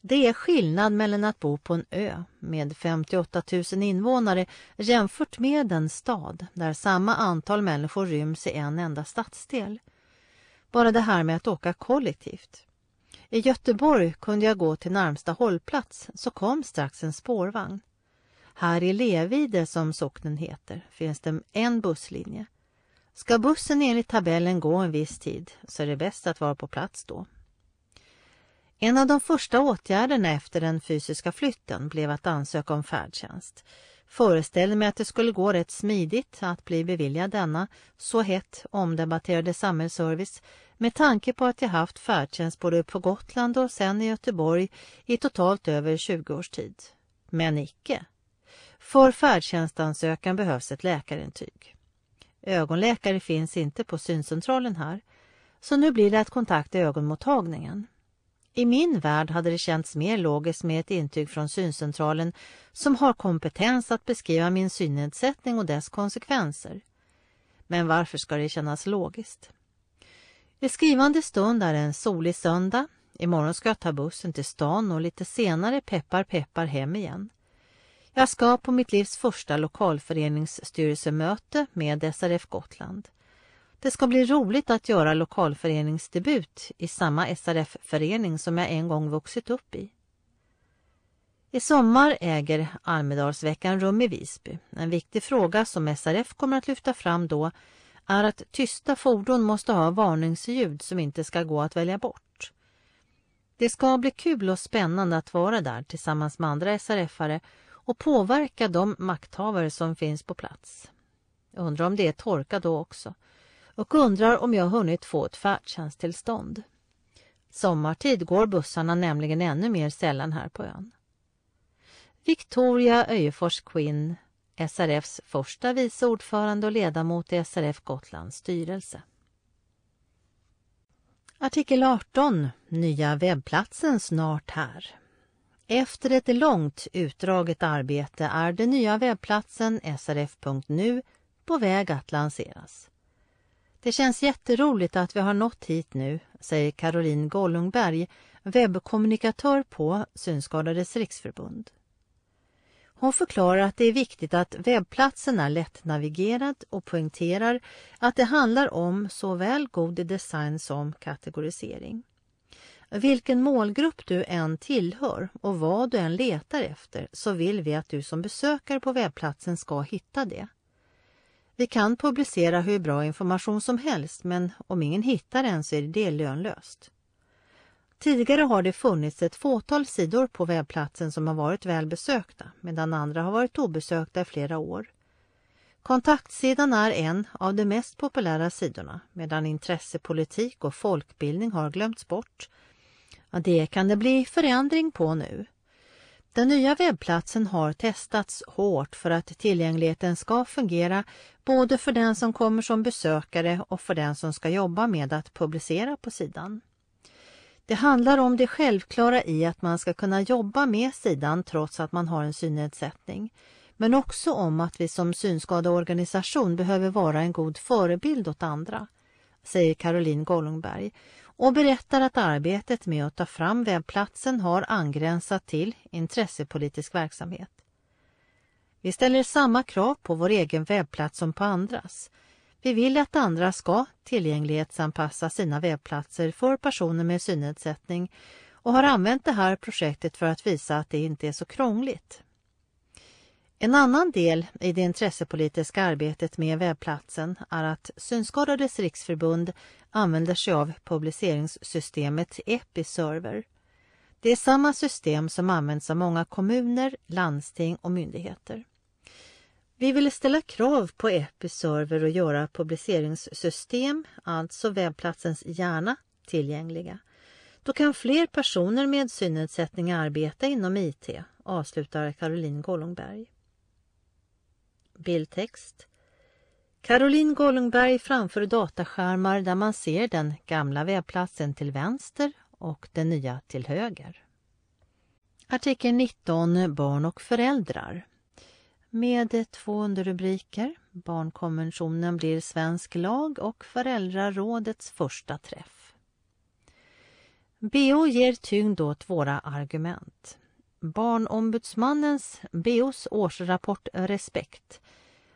Det är skillnad mellan att bo på en ö med 58 000 invånare jämfört med en stad där samma antal människor ryms i en enda stadsdel. Bara det här med att åka kollektivt. I Göteborg kunde jag gå till närmsta hållplats så kom strax en spårvagn. Här i Levide, som socknen heter, finns det en busslinje. Ska bussen enligt tabellen gå en viss tid så är det bäst att vara på plats då. En av de första åtgärderna efter den fysiska flytten blev att ansöka om färdtjänst. Föreställde mig att det skulle gå rätt smidigt att bli beviljad denna så hett omdebatterade samhällsservice med tanke på att jag haft färdtjänst både på Gotland och sen i Göteborg i totalt över 20 års tid. Men icke. För färdtjänstansökan behövs ett läkarintyg. Ögonläkare finns inte på syncentralen här, så nu blir det att kontakta ögonmottagningen. I min värld hade det känts mer logiskt med ett intyg från syncentralen som har kompetens att beskriva min synnedsättning och dess konsekvenser. Men varför ska det kännas logiskt? I skrivande stund är det en solig söndag. Imorgon ska jag ta bussen till stan och lite senare peppar peppar hem igen. Jag ska på mitt livs första lokalföreningsstyrelsemöte med SRF Gotland. Det ska bli roligt att göra lokalföreningsdebut i samma SRF-förening som jag en gång vuxit upp i. I sommar äger Almedalsveckan rum i Visby. En viktig fråga som SRF kommer att lyfta fram då är att tysta fordon måste ha varningsljud som inte ska gå att välja bort. Det ska bli kul och spännande att vara där tillsammans med andra SRF-are och påverka de makthavare som finns på plats. Jag undrar om det är torka då också och undrar om jag hunnit få ett färdtjänsttillstånd. Sommartid går bussarna nämligen ännu mer sällan här på ön. Victoria Öjefors Quinn, SRFs första vice ordförande och ledamot i SRF Gotlands styrelse. Artikel 18. Nya webbplatsen snart här. Efter ett långt utdraget arbete är den nya webbplatsen srf.nu på väg att lanseras. Det känns jätteroligt att vi har nått hit nu, säger Caroline Gollungberg, webbkommunikatör på Synskadades riksförbund. Hon förklarar att det är viktigt att webbplatsen är lättnavigerad och poängterar att det handlar om såväl god design som kategorisering. Vilken målgrupp du än tillhör och vad du än letar efter så vill vi att du som besökare på webbplatsen ska hitta det. Vi kan publicera hur bra information som helst men om ingen hittar den så är det lönlöst. Tidigare har det funnits ett fåtal sidor på webbplatsen som har varit välbesökta medan andra har varit obesökta i flera år. Kontaktsidan är en av de mest populära sidorna medan intressepolitik och folkbildning har glömts bort. Ja, det kan det bli förändring på nu. Den nya webbplatsen har testats hårt för att tillgängligheten ska fungera både för den som kommer som besökare och för den som ska jobba med att publicera på sidan. Det handlar om det självklara i att man ska kunna jobba med sidan trots att man har en synnedsättning. Men också om att vi som synskadeorganisation behöver vara en god förebild åt andra, säger Caroline Gollungberg och berättar att arbetet med att ta fram webbplatsen har angränsat till intressepolitisk verksamhet. Vi ställer samma krav på vår egen webbplats som på andras. Vi vill att andra ska tillgänglighetsanpassa sina webbplatser för personer med synnedsättning och har använt det här projektet för att visa att det inte är så krångligt. En annan del i det intressepolitiska arbetet med webbplatsen är att Synskadades riksförbund använder sig av publiceringssystemet Episerver. Det är samma system som används av många kommuner, landsting och myndigheter. Vi vill ställa krav på Episerver och göra publiceringssystem, alltså webbplatsens hjärna, tillgängliga. Då kan fler personer med synnedsättning arbeta inom IT, avslutar Caroline Gollongberg. Bildtext Caroline Gollungberg framför dataskärmar där man ser den gamla webbplatsen till vänster och den nya till höger. Artikel 19 Barn och föräldrar med två underrubriker. Barnkonventionen blir svensk lag och Föräldrarådets första träff. BO ger tyngd åt våra argument. Barnombudsmannens, BOs årsrapport Respekt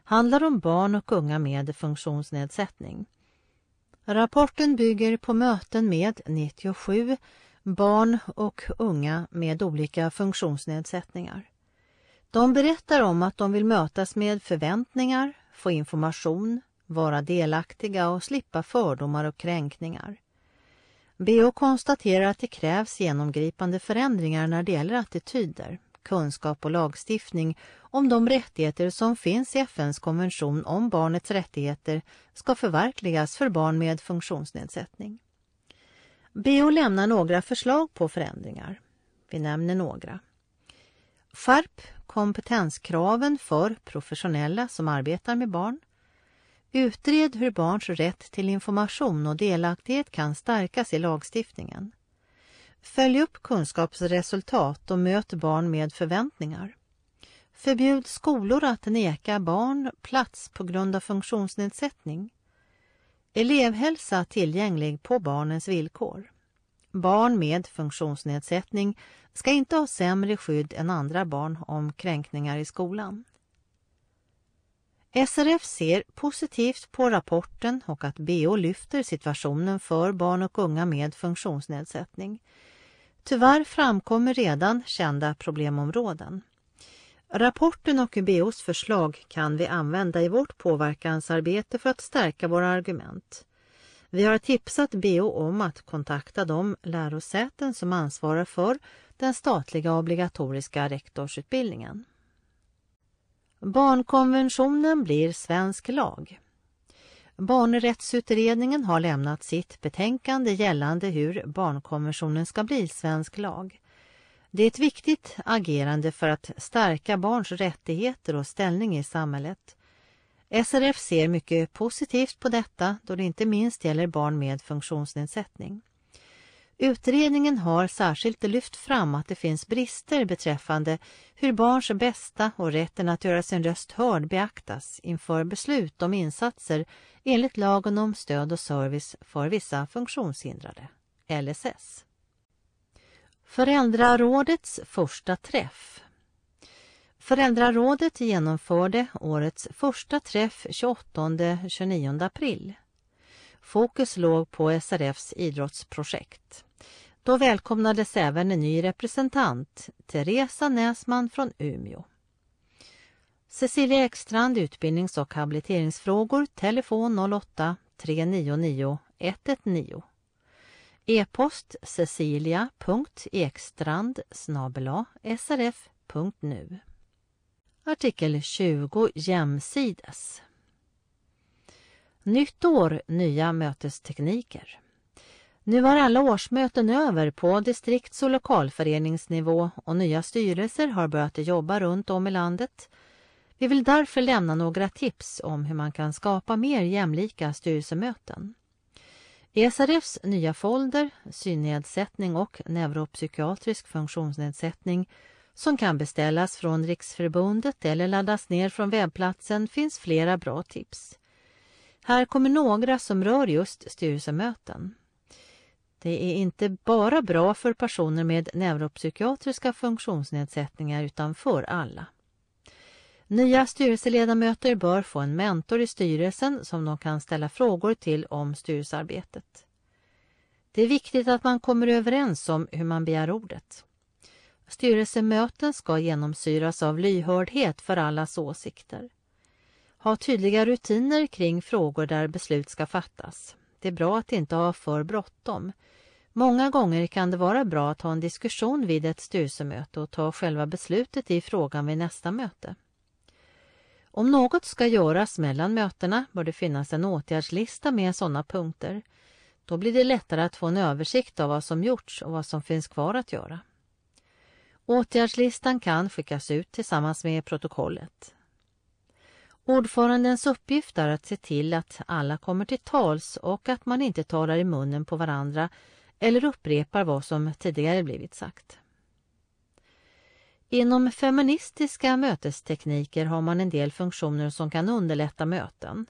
handlar om barn och unga med funktionsnedsättning. Rapporten bygger på möten med 97 barn och unga med olika funktionsnedsättningar. De berättar om att de vill mötas med förväntningar, få information, vara delaktiga och slippa fördomar och kränkningar. BO konstaterar att det krävs genomgripande förändringar när det gäller attityder, kunskap och lagstiftning om de rättigheter som finns i FNs konvention om barnets rättigheter ska förverkligas för barn med funktionsnedsättning. BO lämnar några förslag på förändringar. Vi nämner några. Skärp kompetenskraven för professionella som arbetar med barn. Utred hur barns rätt till information och delaktighet kan stärkas i lagstiftningen. Följ upp kunskapsresultat och möt barn med förväntningar. Förbjud skolor att neka barn plats på grund av funktionsnedsättning. Elevhälsa tillgänglig på barnens villkor. Barn med funktionsnedsättning ska inte ha sämre skydd än andra barn om kränkningar i skolan. SRF ser positivt på rapporten och att BO lyfter situationen för barn och unga med funktionsnedsättning. Tyvärr framkommer redan kända problemområden. Rapporten och BOs förslag kan vi använda i vårt påverkansarbete för att stärka våra argument. Vi har tipsat BO om att kontakta de lärosäten som ansvarar för den statliga obligatoriska rektorsutbildningen. Barnkonventionen blir svensk lag. Barnrättsutredningen har lämnat sitt betänkande gällande hur barnkonventionen ska bli svensk lag. Det är ett viktigt agerande för att stärka barns rättigheter och ställning i samhället. SRF ser mycket positivt på detta då det inte minst gäller barn med funktionsnedsättning. Utredningen har särskilt lyft fram att det finns brister beträffande hur barns bästa och rätten att göra sin röst hörd beaktas inför beslut om insatser enligt lagen om stöd och service för vissa funktionshindrade, LSS. Föräldrarådets första träff Föräldrarådet genomförde årets första träff 28-29 april. Fokus låg på SRFs idrottsprojekt. Då välkomnades även en ny representant, Teresa Näsman från Umeå. Cecilia Ekstrand, utbildnings och habiliteringsfrågor, telefon 08 399 119. E-post cecilia.ekstrand srf.nu. Artikel 20 jämsides. Nytt år, nya mötestekniker. Nu var alla årsmöten över på distrikts och lokalföreningsnivå och nya styrelser har börjat jobba runt om i landet. Vi vill därför lämna några tips om hur man kan skapa mer jämlika styrelsemöten. ESRFs nya folder, synnedsättning och neuropsykiatrisk funktionsnedsättning som kan beställas från Riksförbundet eller laddas ner från webbplatsen finns flera bra tips. Här kommer några som rör just styrelsemöten. Det är inte bara bra för personer med neuropsykiatriska funktionsnedsättningar utan för alla. Nya styrelseledamöter bör få en mentor i styrelsen som de kan ställa frågor till om styrelsearbetet. Det är viktigt att man kommer överens om hur man begär ordet. Styrelsemöten ska genomsyras av lyhördhet för allas åsikter. Ha tydliga rutiner kring frågor där beslut ska fattas. Det är bra att inte ha för bråttom. Många gånger kan det vara bra att ha en diskussion vid ett styrelsemöte och ta själva beslutet i frågan vid nästa möte. Om något ska göras mellan mötena bör det finnas en åtgärdslista med sådana punkter. Då blir det lättare att få en översikt av vad som gjorts och vad som finns kvar att göra. Åtgärdslistan kan skickas ut tillsammans med protokollet. Ordförandens uppgift är att se till att alla kommer till tals och att man inte talar i munnen på varandra eller upprepar vad som tidigare blivit sagt. Inom feministiska mötestekniker har man en del funktioner som kan underlätta möten.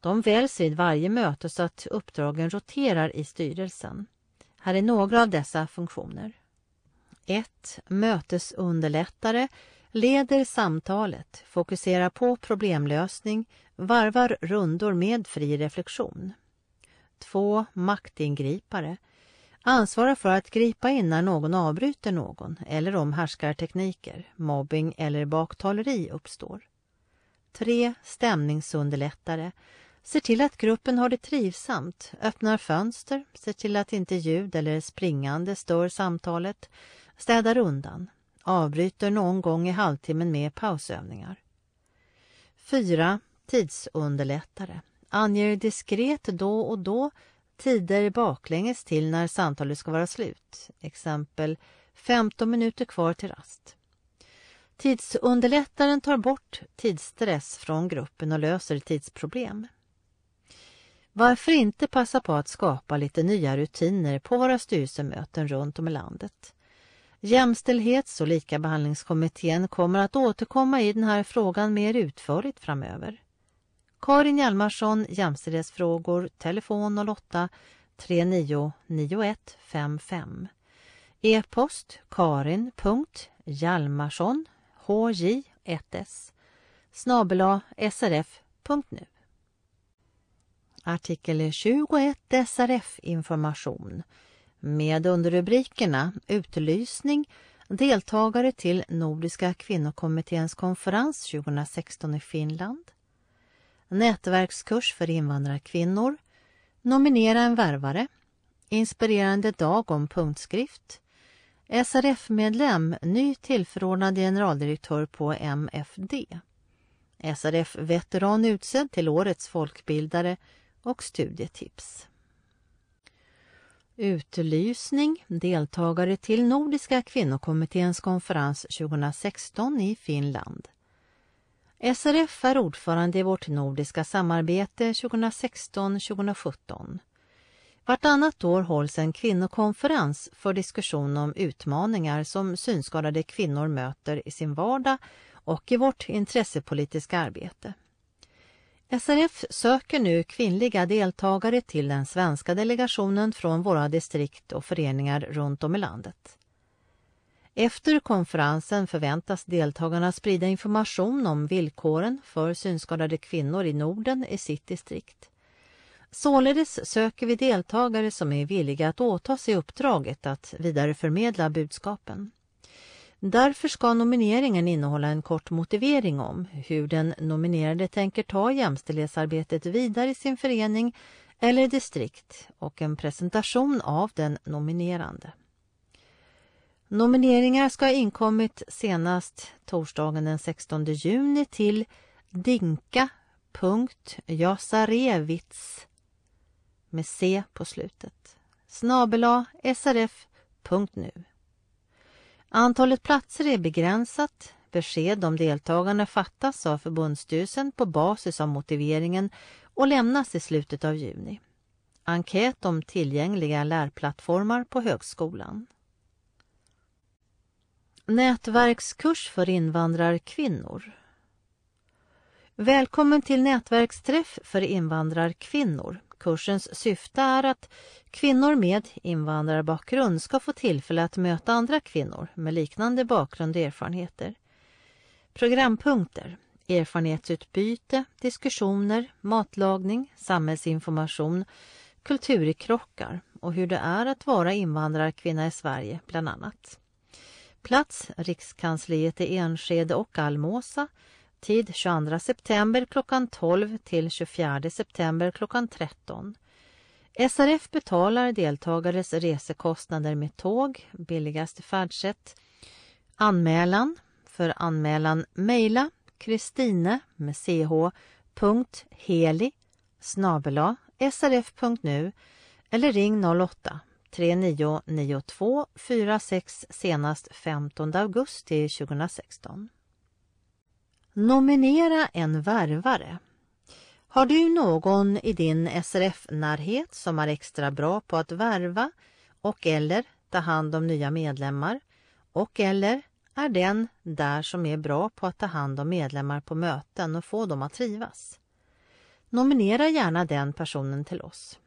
De väljs vid varje möte så att uppdragen roterar i styrelsen. Här är några av dessa funktioner. 1. Mötesunderlättare leder samtalet, fokuserar på problemlösning, varvar rundor med fri reflektion. 2. Maktingripare ansvarar för att gripa in när någon avbryter någon eller om härskartekniker, mobbing eller baktaleri uppstår. 3. Stämningsunderlättare ser till att gruppen har det trivsamt, öppnar fönster, ser till att inte ljud eller springande stör samtalet, städar undan, avbryter någon gång i halvtimmen med pausövningar. 4. Tidsunderlättare anger diskret då och då tider baklänges till när samtalet ska vara slut. Exempel 15 minuter kvar till rast. Tidsunderlättaren tar bort tidsstress från gruppen och löser tidsproblem. Varför inte passa på att skapa lite nya rutiner på våra styrelsemöten runt om i landet? Jämställdhets och likabehandlingskommittén kommer att återkomma i den här frågan mer utförligt framöver. Karin Hjalmarsson, Jämställdhetsfrågor, telefon 08 399155. E-post karin.hjalmarsson, hj1s, snabela srf.nu. Artikel 21 SRF Information med underrubrikerna Utlysning, deltagare till Nordiska kvinnokommitténs konferens 2016 i Finland, nätverkskurs för invandrarkvinnor, nominera en värvare, inspirerande dag om punktskrift, SRF-medlem, ny tillförordnad generaldirektör på MFD, SRF-veteran utsedd till årets folkbildare och studietips. Utlysning, deltagare till Nordiska kvinnokommitténs konferens 2016 i Finland. SRF är ordförande i vårt nordiska samarbete 2016-2017. Vartannat år hålls en kvinnokonferens för diskussion om utmaningar som synskadade kvinnor möter i sin vardag och i vårt intressepolitiska arbete. SRF söker nu kvinnliga deltagare till den svenska delegationen från våra distrikt och föreningar runt om i landet. Efter konferensen förväntas deltagarna sprida information om villkoren för synskadade kvinnor i Norden i sitt distrikt. Således söker vi deltagare som är villiga att åta sig uppdraget att vidareförmedla budskapen. Därför ska nomineringen innehålla en kort motivering om hur den nominerade tänker ta jämställdhetsarbetet vidare i sin förening eller distrikt och en presentation av den nominerande. Nomineringar ska ha inkommit senast torsdagen den 16 juni till dinka.jasarevits med C på slutet snabela srf.nu. Antalet platser är begränsat. Besked om deltagarna fattas av förbundsstyrelsen på basis av motiveringen och lämnas i slutet av juni. Enkät om tillgängliga lärplattformar på högskolan. Nätverkskurs för invandrarkvinnor. Välkommen till nätverksträff för invandrarkvinnor, Kursens syfte är att kvinnor med invandrarbakgrund ska få tillfälle att möta andra kvinnor med liknande bakgrund och erfarenheter. Programpunkter erfarenhetsutbyte, diskussioner, matlagning, samhällsinformation, kulturkrockar och hur det är att vara invandrarkvinna i Sverige bland annat. Plats Rikskansliet i Enskede och Almåsa. Tid 22 september klockan 12 till 24 september klockan 13. SRF betalar deltagares resekostnader med tåg, billigaste färdsätt. Anmälan. För anmälan mejla Kristine med ch punkt heli snabela srf.nu eller ring 08 3992 46 senast 15 augusti 2016. Nominera en värvare. Har du någon i din SRF-närhet som är extra bra på att värva och eller ta hand om nya medlemmar och eller är den där som är bra på att ta hand om medlemmar på möten och få dem att trivas. Nominera gärna den personen till oss.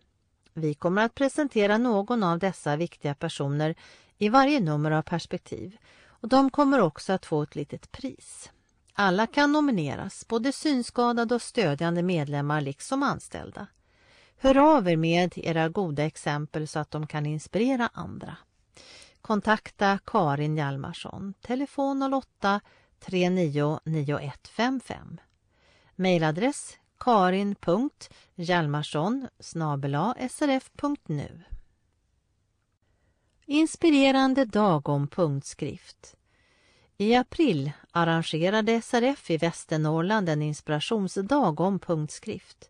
Vi kommer att presentera någon av dessa viktiga personer i varje nummer av Perspektiv och de kommer också att få ett litet pris. Alla kan nomineras, både synskadade och stödjande medlemmar liksom anställda. Hör av er med era goda exempel så att de kan inspirera andra. Kontakta Karin Hjalmarsson, telefon 08 399155. Mejladress karin.hjalmarsson srf.nu Inspirerande dag om punktskrift. I april arrangerade SRF i Västernorrland en inspirationsdag om punktskrift.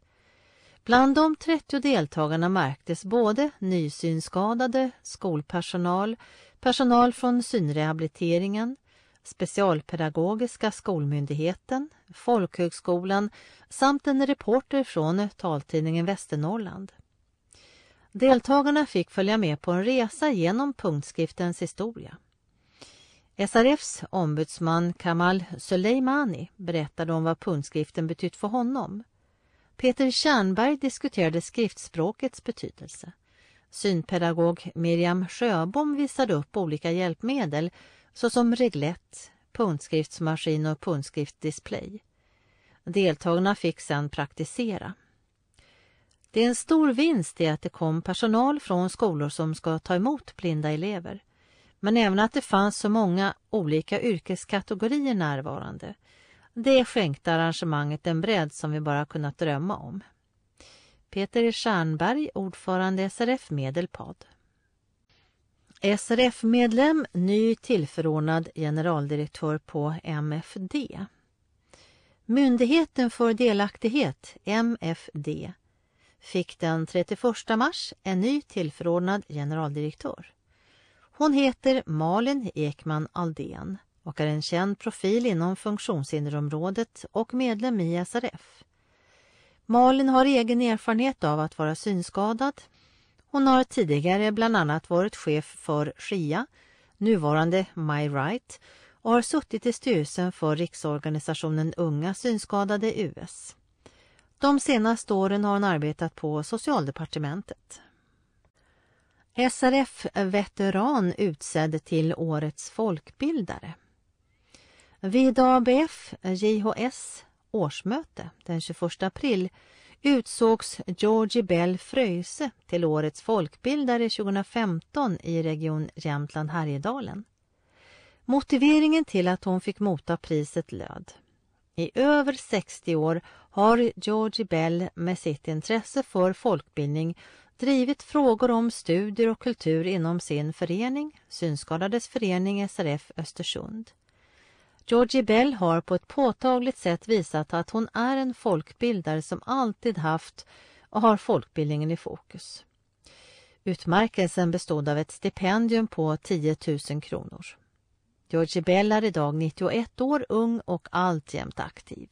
Bland de 30 deltagarna märktes både nysynskadade, skolpersonal, personal från synrehabiliteringen, Specialpedagogiska skolmyndigheten, Folkhögskolan samt en reporter från taltidningen Västernorrland. Deltagarna fick följa med på en resa genom punktskriftens historia. SRFs ombudsman Kamal Soleimani berättade om vad punktskriften betytt för honom. Peter Kärnberg diskuterade skriftspråkets betydelse. Synpedagog Miriam Sjöbom visade upp olika hjälpmedel såsom reglett, punktskriftsmaskin och punktskriftdisplay. Deltagarna fick sedan praktisera. Det är en stor vinst i att det kom personal från skolor som ska ta emot blinda elever. Men även att det fanns så många olika yrkeskategorier närvarande. Det skänkte arrangemanget en bredd som vi bara kunnat drömma om. Peter Stjernberg, ordförande SRF Medelpad. SRF-medlem, ny tillförordnad generaldirektör på MFD. Myndigheten för delaktighet, MFD, fick den 31 mars en ny tillförordnad generaldirektör. Hon heter Malin Ekman Aldén och är en känd profil inom funktionshinderområdet och medlem i SRF. Malin har egen erfarenhet av att vara synskadad. Hon har tidigare bland annat varit chef för SHIA, nuvarande My Right, och har suttit i styrelsen för riksorganisationen Unga synskadade US. De senaste åren har hon arbetat på Socialdepartementet. SRF-veteran utsedd till Årets folkbildare. Vid ABF JHS årsmöte den 21 april utsågs Georgie Bell Fröjse till Årets folkbildare 2015 i Region Jämtland Härjedalen. Motiveringen till att hon fick motta priset löd. I över 60 år har Georgie Bell med sitt intresse för folkbildning drivit frågor om studier och kultur inom sin förening, Synskadades förening SRF Östersund. Georgie Bell har på ett påtagligt sätt visat att hon är en folkbildare som alltid haft och har folkbildningen i fokus. Utmärkelsen bestod av ett stipendium på 10 000 kronor. Georgie Bell är idag 91 år, ung och alltjämt aktiv.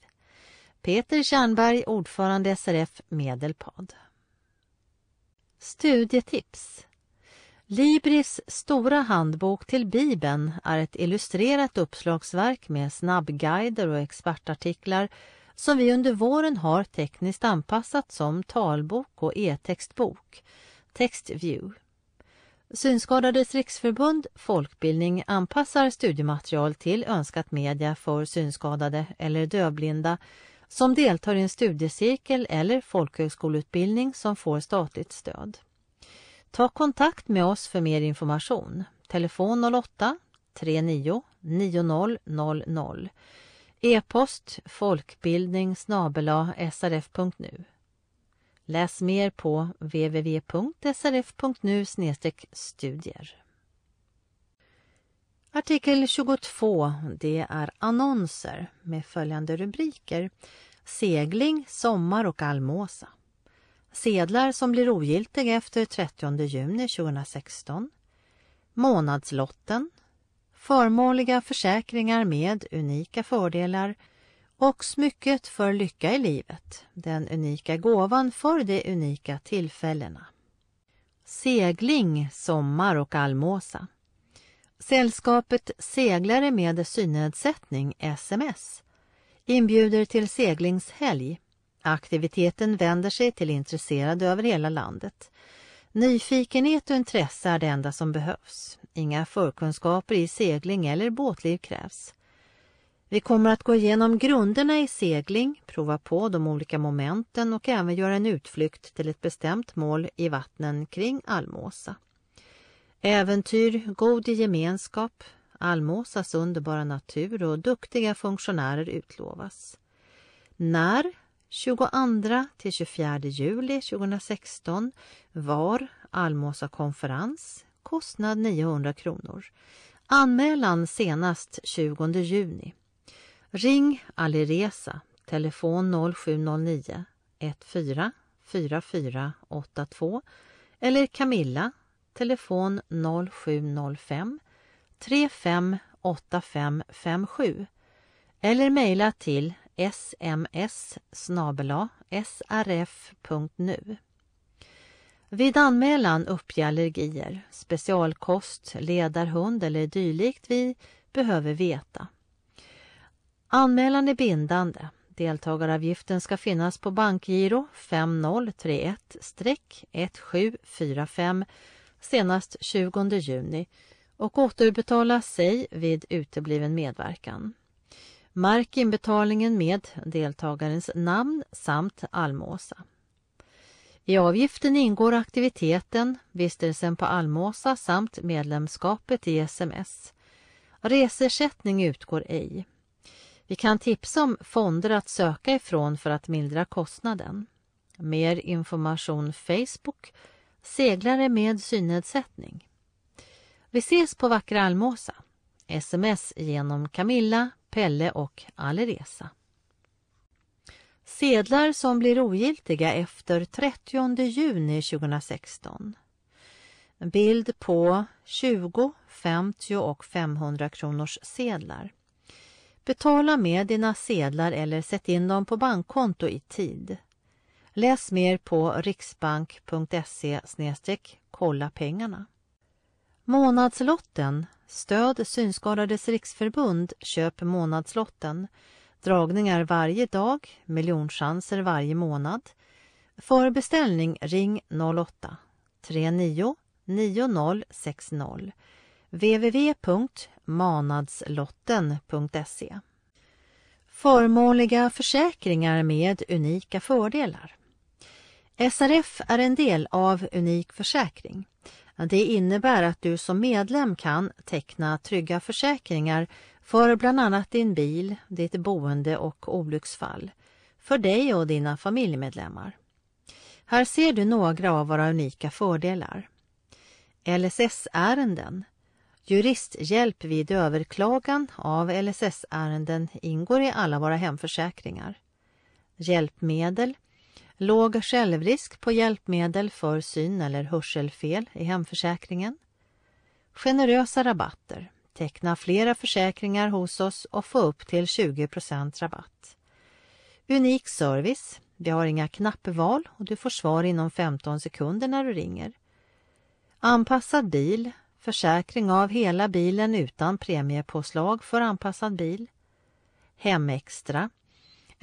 Peter Kärnberg, ordförande SRF Medelpad. Studietips Libris stora handbok till Bibeln är ett illustrerat uppslagsverk med snabbguider och expertartiklar som vi under våren har tekniskt anpassat som talbok och e-textbok, TextView. Synskadades riksförbund Folkbildning anpassar studiematerial till önskat media för synskadade eller dövblinda som deltar i en studiecirkel eller folkhögskoleutbildning som får statligt stöd. Ta kontakt med oss för mer information. Telefon 08 39 9000 E-post folkbildning srf.nu Läs mer på www.srf.nu studier. Artikel 22 det är annonser med följande rubriker Segling, sommar och allmåsa. Sedlar som blir ogiltiga efter 30 juni 2016. Månadslotten. Förmånliga försäkringar med unika fördelar och smycket för lycka i livet, den unika gåvan för de unika tillfällena. Segling, sommar och allmåsa. Sällskapet Seglare med synnedsättning, SMS, inbjuder till seglingshelg. Aktiviteten vänder sig till intresserade över hela landet. Nyfikenhet och intresse är det enda som behövs. Inga förkunskaper i segling eller båtliv krävs. Vi kommer att gå igenom grunderna i segling, prova på de olika momenten och även göra en utflykt till ett bestämt mål i vattnen kring Almåsa. Äventyr, god gemenskap, Almåsas underbara natur och duktiga funktionärer utlovas. När? 22 till 24 juli 2016. Var? Almåsa konferens. Kostnad 900 kronor. Anmälan senast 20 juni. Ring Alireza, telefon 0709 14 4482 eller Camilla, telefon 0705 358557 eller mejla till sms srf.nu. Vid anmälan uppge allergier, specialkost, ledarhund eller dylikt vi behöver veta. Anmälan är bindande. Deltagaravgiften ska finnas på bankgiro 5031-1745 senast 20 juni och återbetala sig vid utebliven medverkan markinbetalningen med deltagarens namn samt allmåsa. I avgiften ingår aktiviteten, vistelsen på allmåsa samt medlemskapet i SMS. Resersättning utgår ej. Vi kan tipsa om fonder att söka ifrån för att mildra kostnaden. Mer information Facebook Seglare med synnedsättning. Vi ses på Vackra Almåsa. Sms genom Camilla, Pelle och Alireza. Sedlar som blir ogiltiga efter 30 juni 2016. Bild på 20, 50 och 500 kronors sedlar. Betala med dina sedlar eller sätt in dem på bankkonto i tid. Läs mer på riksbank.se kolla pengarna. Månadslotten Stöd Synskadades riksförbund Köp månadslotten Dragningar varje dag, miljonchanser varje månad. För beställning ring 08 39 9060 www.manadslotten.se Förmånliga försäkringar med unika fördelar. SRF är en del av Unik försäkring. Det innebär att du som medlem kan teckna trygga försäkringar för bland annat din bil, ditt boende och olycksfall, för dig och dina familjemedlemmar. Här ser du några av våra unika fördelar. LSS-ärenden. Juristhjälp vid överklagan av LSS-ärenden ingår i alla våra hemförsäkringar. Hjälpmedel. Låg självrisk på hjälpmedel för syn eller hörselfel i hemförsäkringen. Generösa rabatter. Teckna flera försäkringar hos oss och få upp till 20% rabatt. Unik service. Vi har inga knappval och du får svar inom 15 sekunder när du ringer. Anpassad bil. Försäkring av hela bilen utan premiepåslag för anpassad bil. Hemextra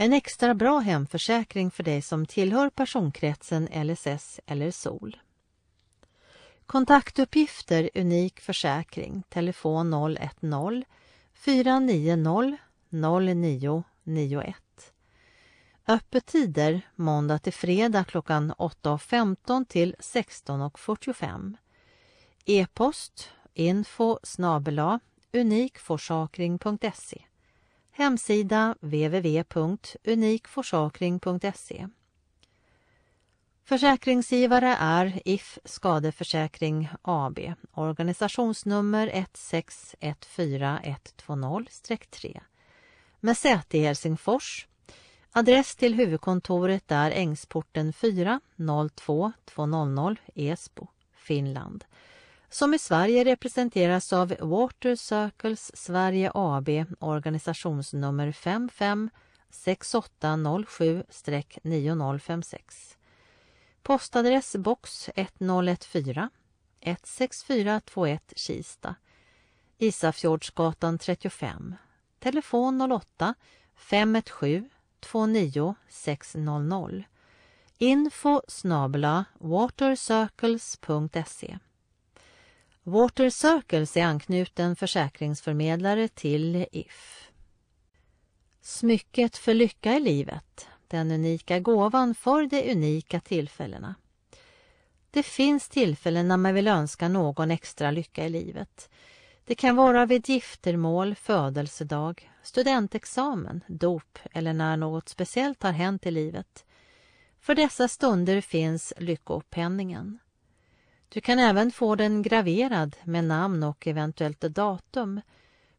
en extra bra hemförsäkring för dig som tillhör personkretsen LSS eller SOL. Kontaktuppgifter Unik försäkring, telefon 010 490 0991. Öppettider måndag till fredag klockan 8.15 till 16.45. E-post info snabela unikforsakring.se Hemsida www.unikforsakring.se Försäkringsgivare är If Skadeförsäkring AB, organisationsnummer 1614120-3 med säte i Helsingfors. Adress till huvudkontoret är Ängsporten 4 02 200 Esbo, Finland som i Sverige representeras av Water Circles Sverige AB organisationsnummer 55 6807-9056. Postadress box 1014 16421 Kista. Isafjordsgatan 35. Telefon 08 517 29 600. Info snabla watercircles.se Water Circles är anknuten försäkringsförmedlare till If. Smycket för lycka i livet, den unika gåvan för de unika tillfällena. Det finns tillfällen när man vill önska någon extra lycka i livet. Det kan vara vid giftermål, födelsedag, studentexamen, dop eller när något speciellt har hänt i livet. För dessa stunder finns lyckopenningen. Du kan även få den graverad med namn och eventuellt datum.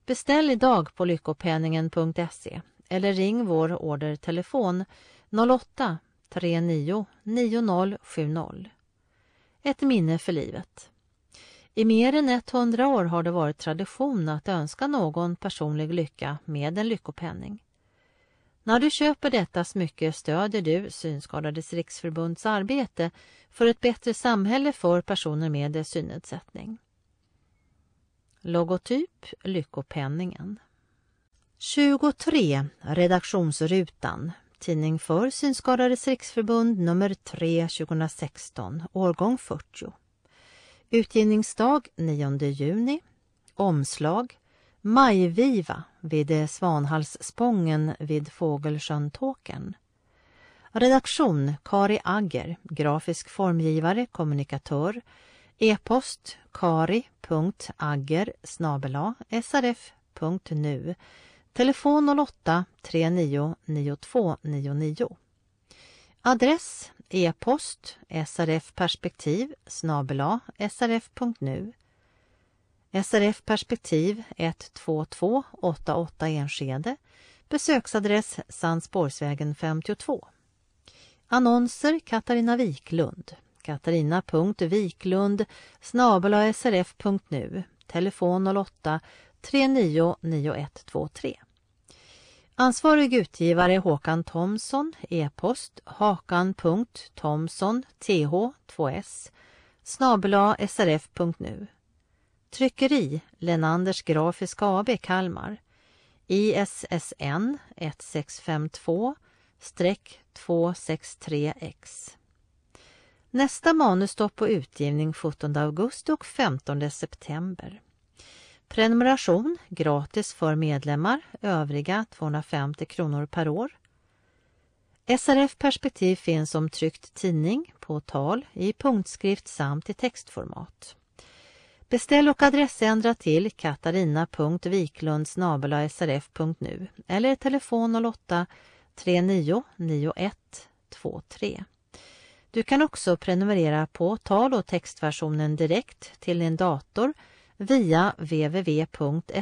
Beställ idag på lyckopenningen.se eller ring vår ordertelefon 08 39 9070. Ett minne för livet. I mer än 100 år har det varit tradition att önska någon personlig lycka med en lyckopenning. När du köper detta smycke stödjer du Synskadades riksförbunds arbete för ett bättre samhälle för personer med synnedsättning. Logotyp Lyckopenningen 23 Redaktionsrutan Tidning för Synskadades riksförbund nummer 3 2016, årgång 40. Utgivningsdag 9 juni. Omslag Majviva vid Svanhalsspången vid Fågelsjön Tåkern. Redaktion Kari Agger, grafisk formgivare, kommunikatör. E-post kari.agger srf.nu. Telefon 08 39 9299. Adress e-post srfperspektiv srf.nu SRF Perspektiv 122 88 Enskede. Besöksadress Sandsborgsvägen 52 Annonser Katarina Wiklund. Katarina.viklund srf.nu Telefon 08 399123 Ansvarig utgivare Håkan Thomsson. E-post hakan.thomsson th 2s snabela srf.nu Tryckeri Lenanders Grafiska AB Kalmar ISSN 1652 263X. Nästa manusstopp och utgivning 17 augusti och 15 september. Prenumeration gratis för medlemmar, övriga 250 kronor per år. SRF Perspektiv finns som tryckt tidning, på tal, i punktskrift samt i textformat. Beställ och adressändra till katarina.viklundsnabelasrf.nu eller telefon 08 39 91 23. Du kan också prenumerera på tal och textversionen direkt till din dator via www.srf.nu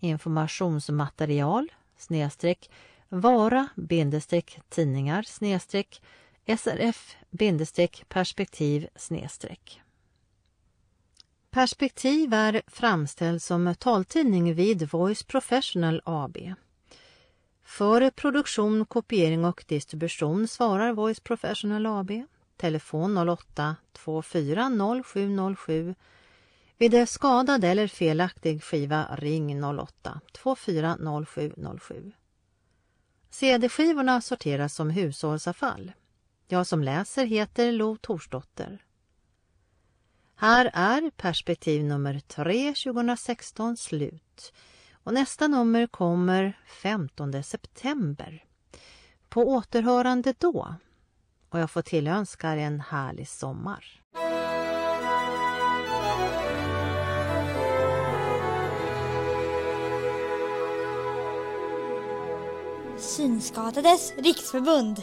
informationsmaterial vara tidningar srf perspektiv Perspektiv är framställd som taltidning vid Voice Professional AB. För produktion, kopiering och distribution svarar Voice Professional AB. Telefon 08 24 0707. Vid skadad eller felaktig skiva ring 08 24 0707. CD-skivorna sorteras som hushållsavfall. Jag som läser heter Lo Torsdotter. Här är perspektiv nummer 3 2016 slut och nästa nummer kommer 15 september. På återhörande då och jag får tillönska er en härlig sommar. Synskadades riksförbund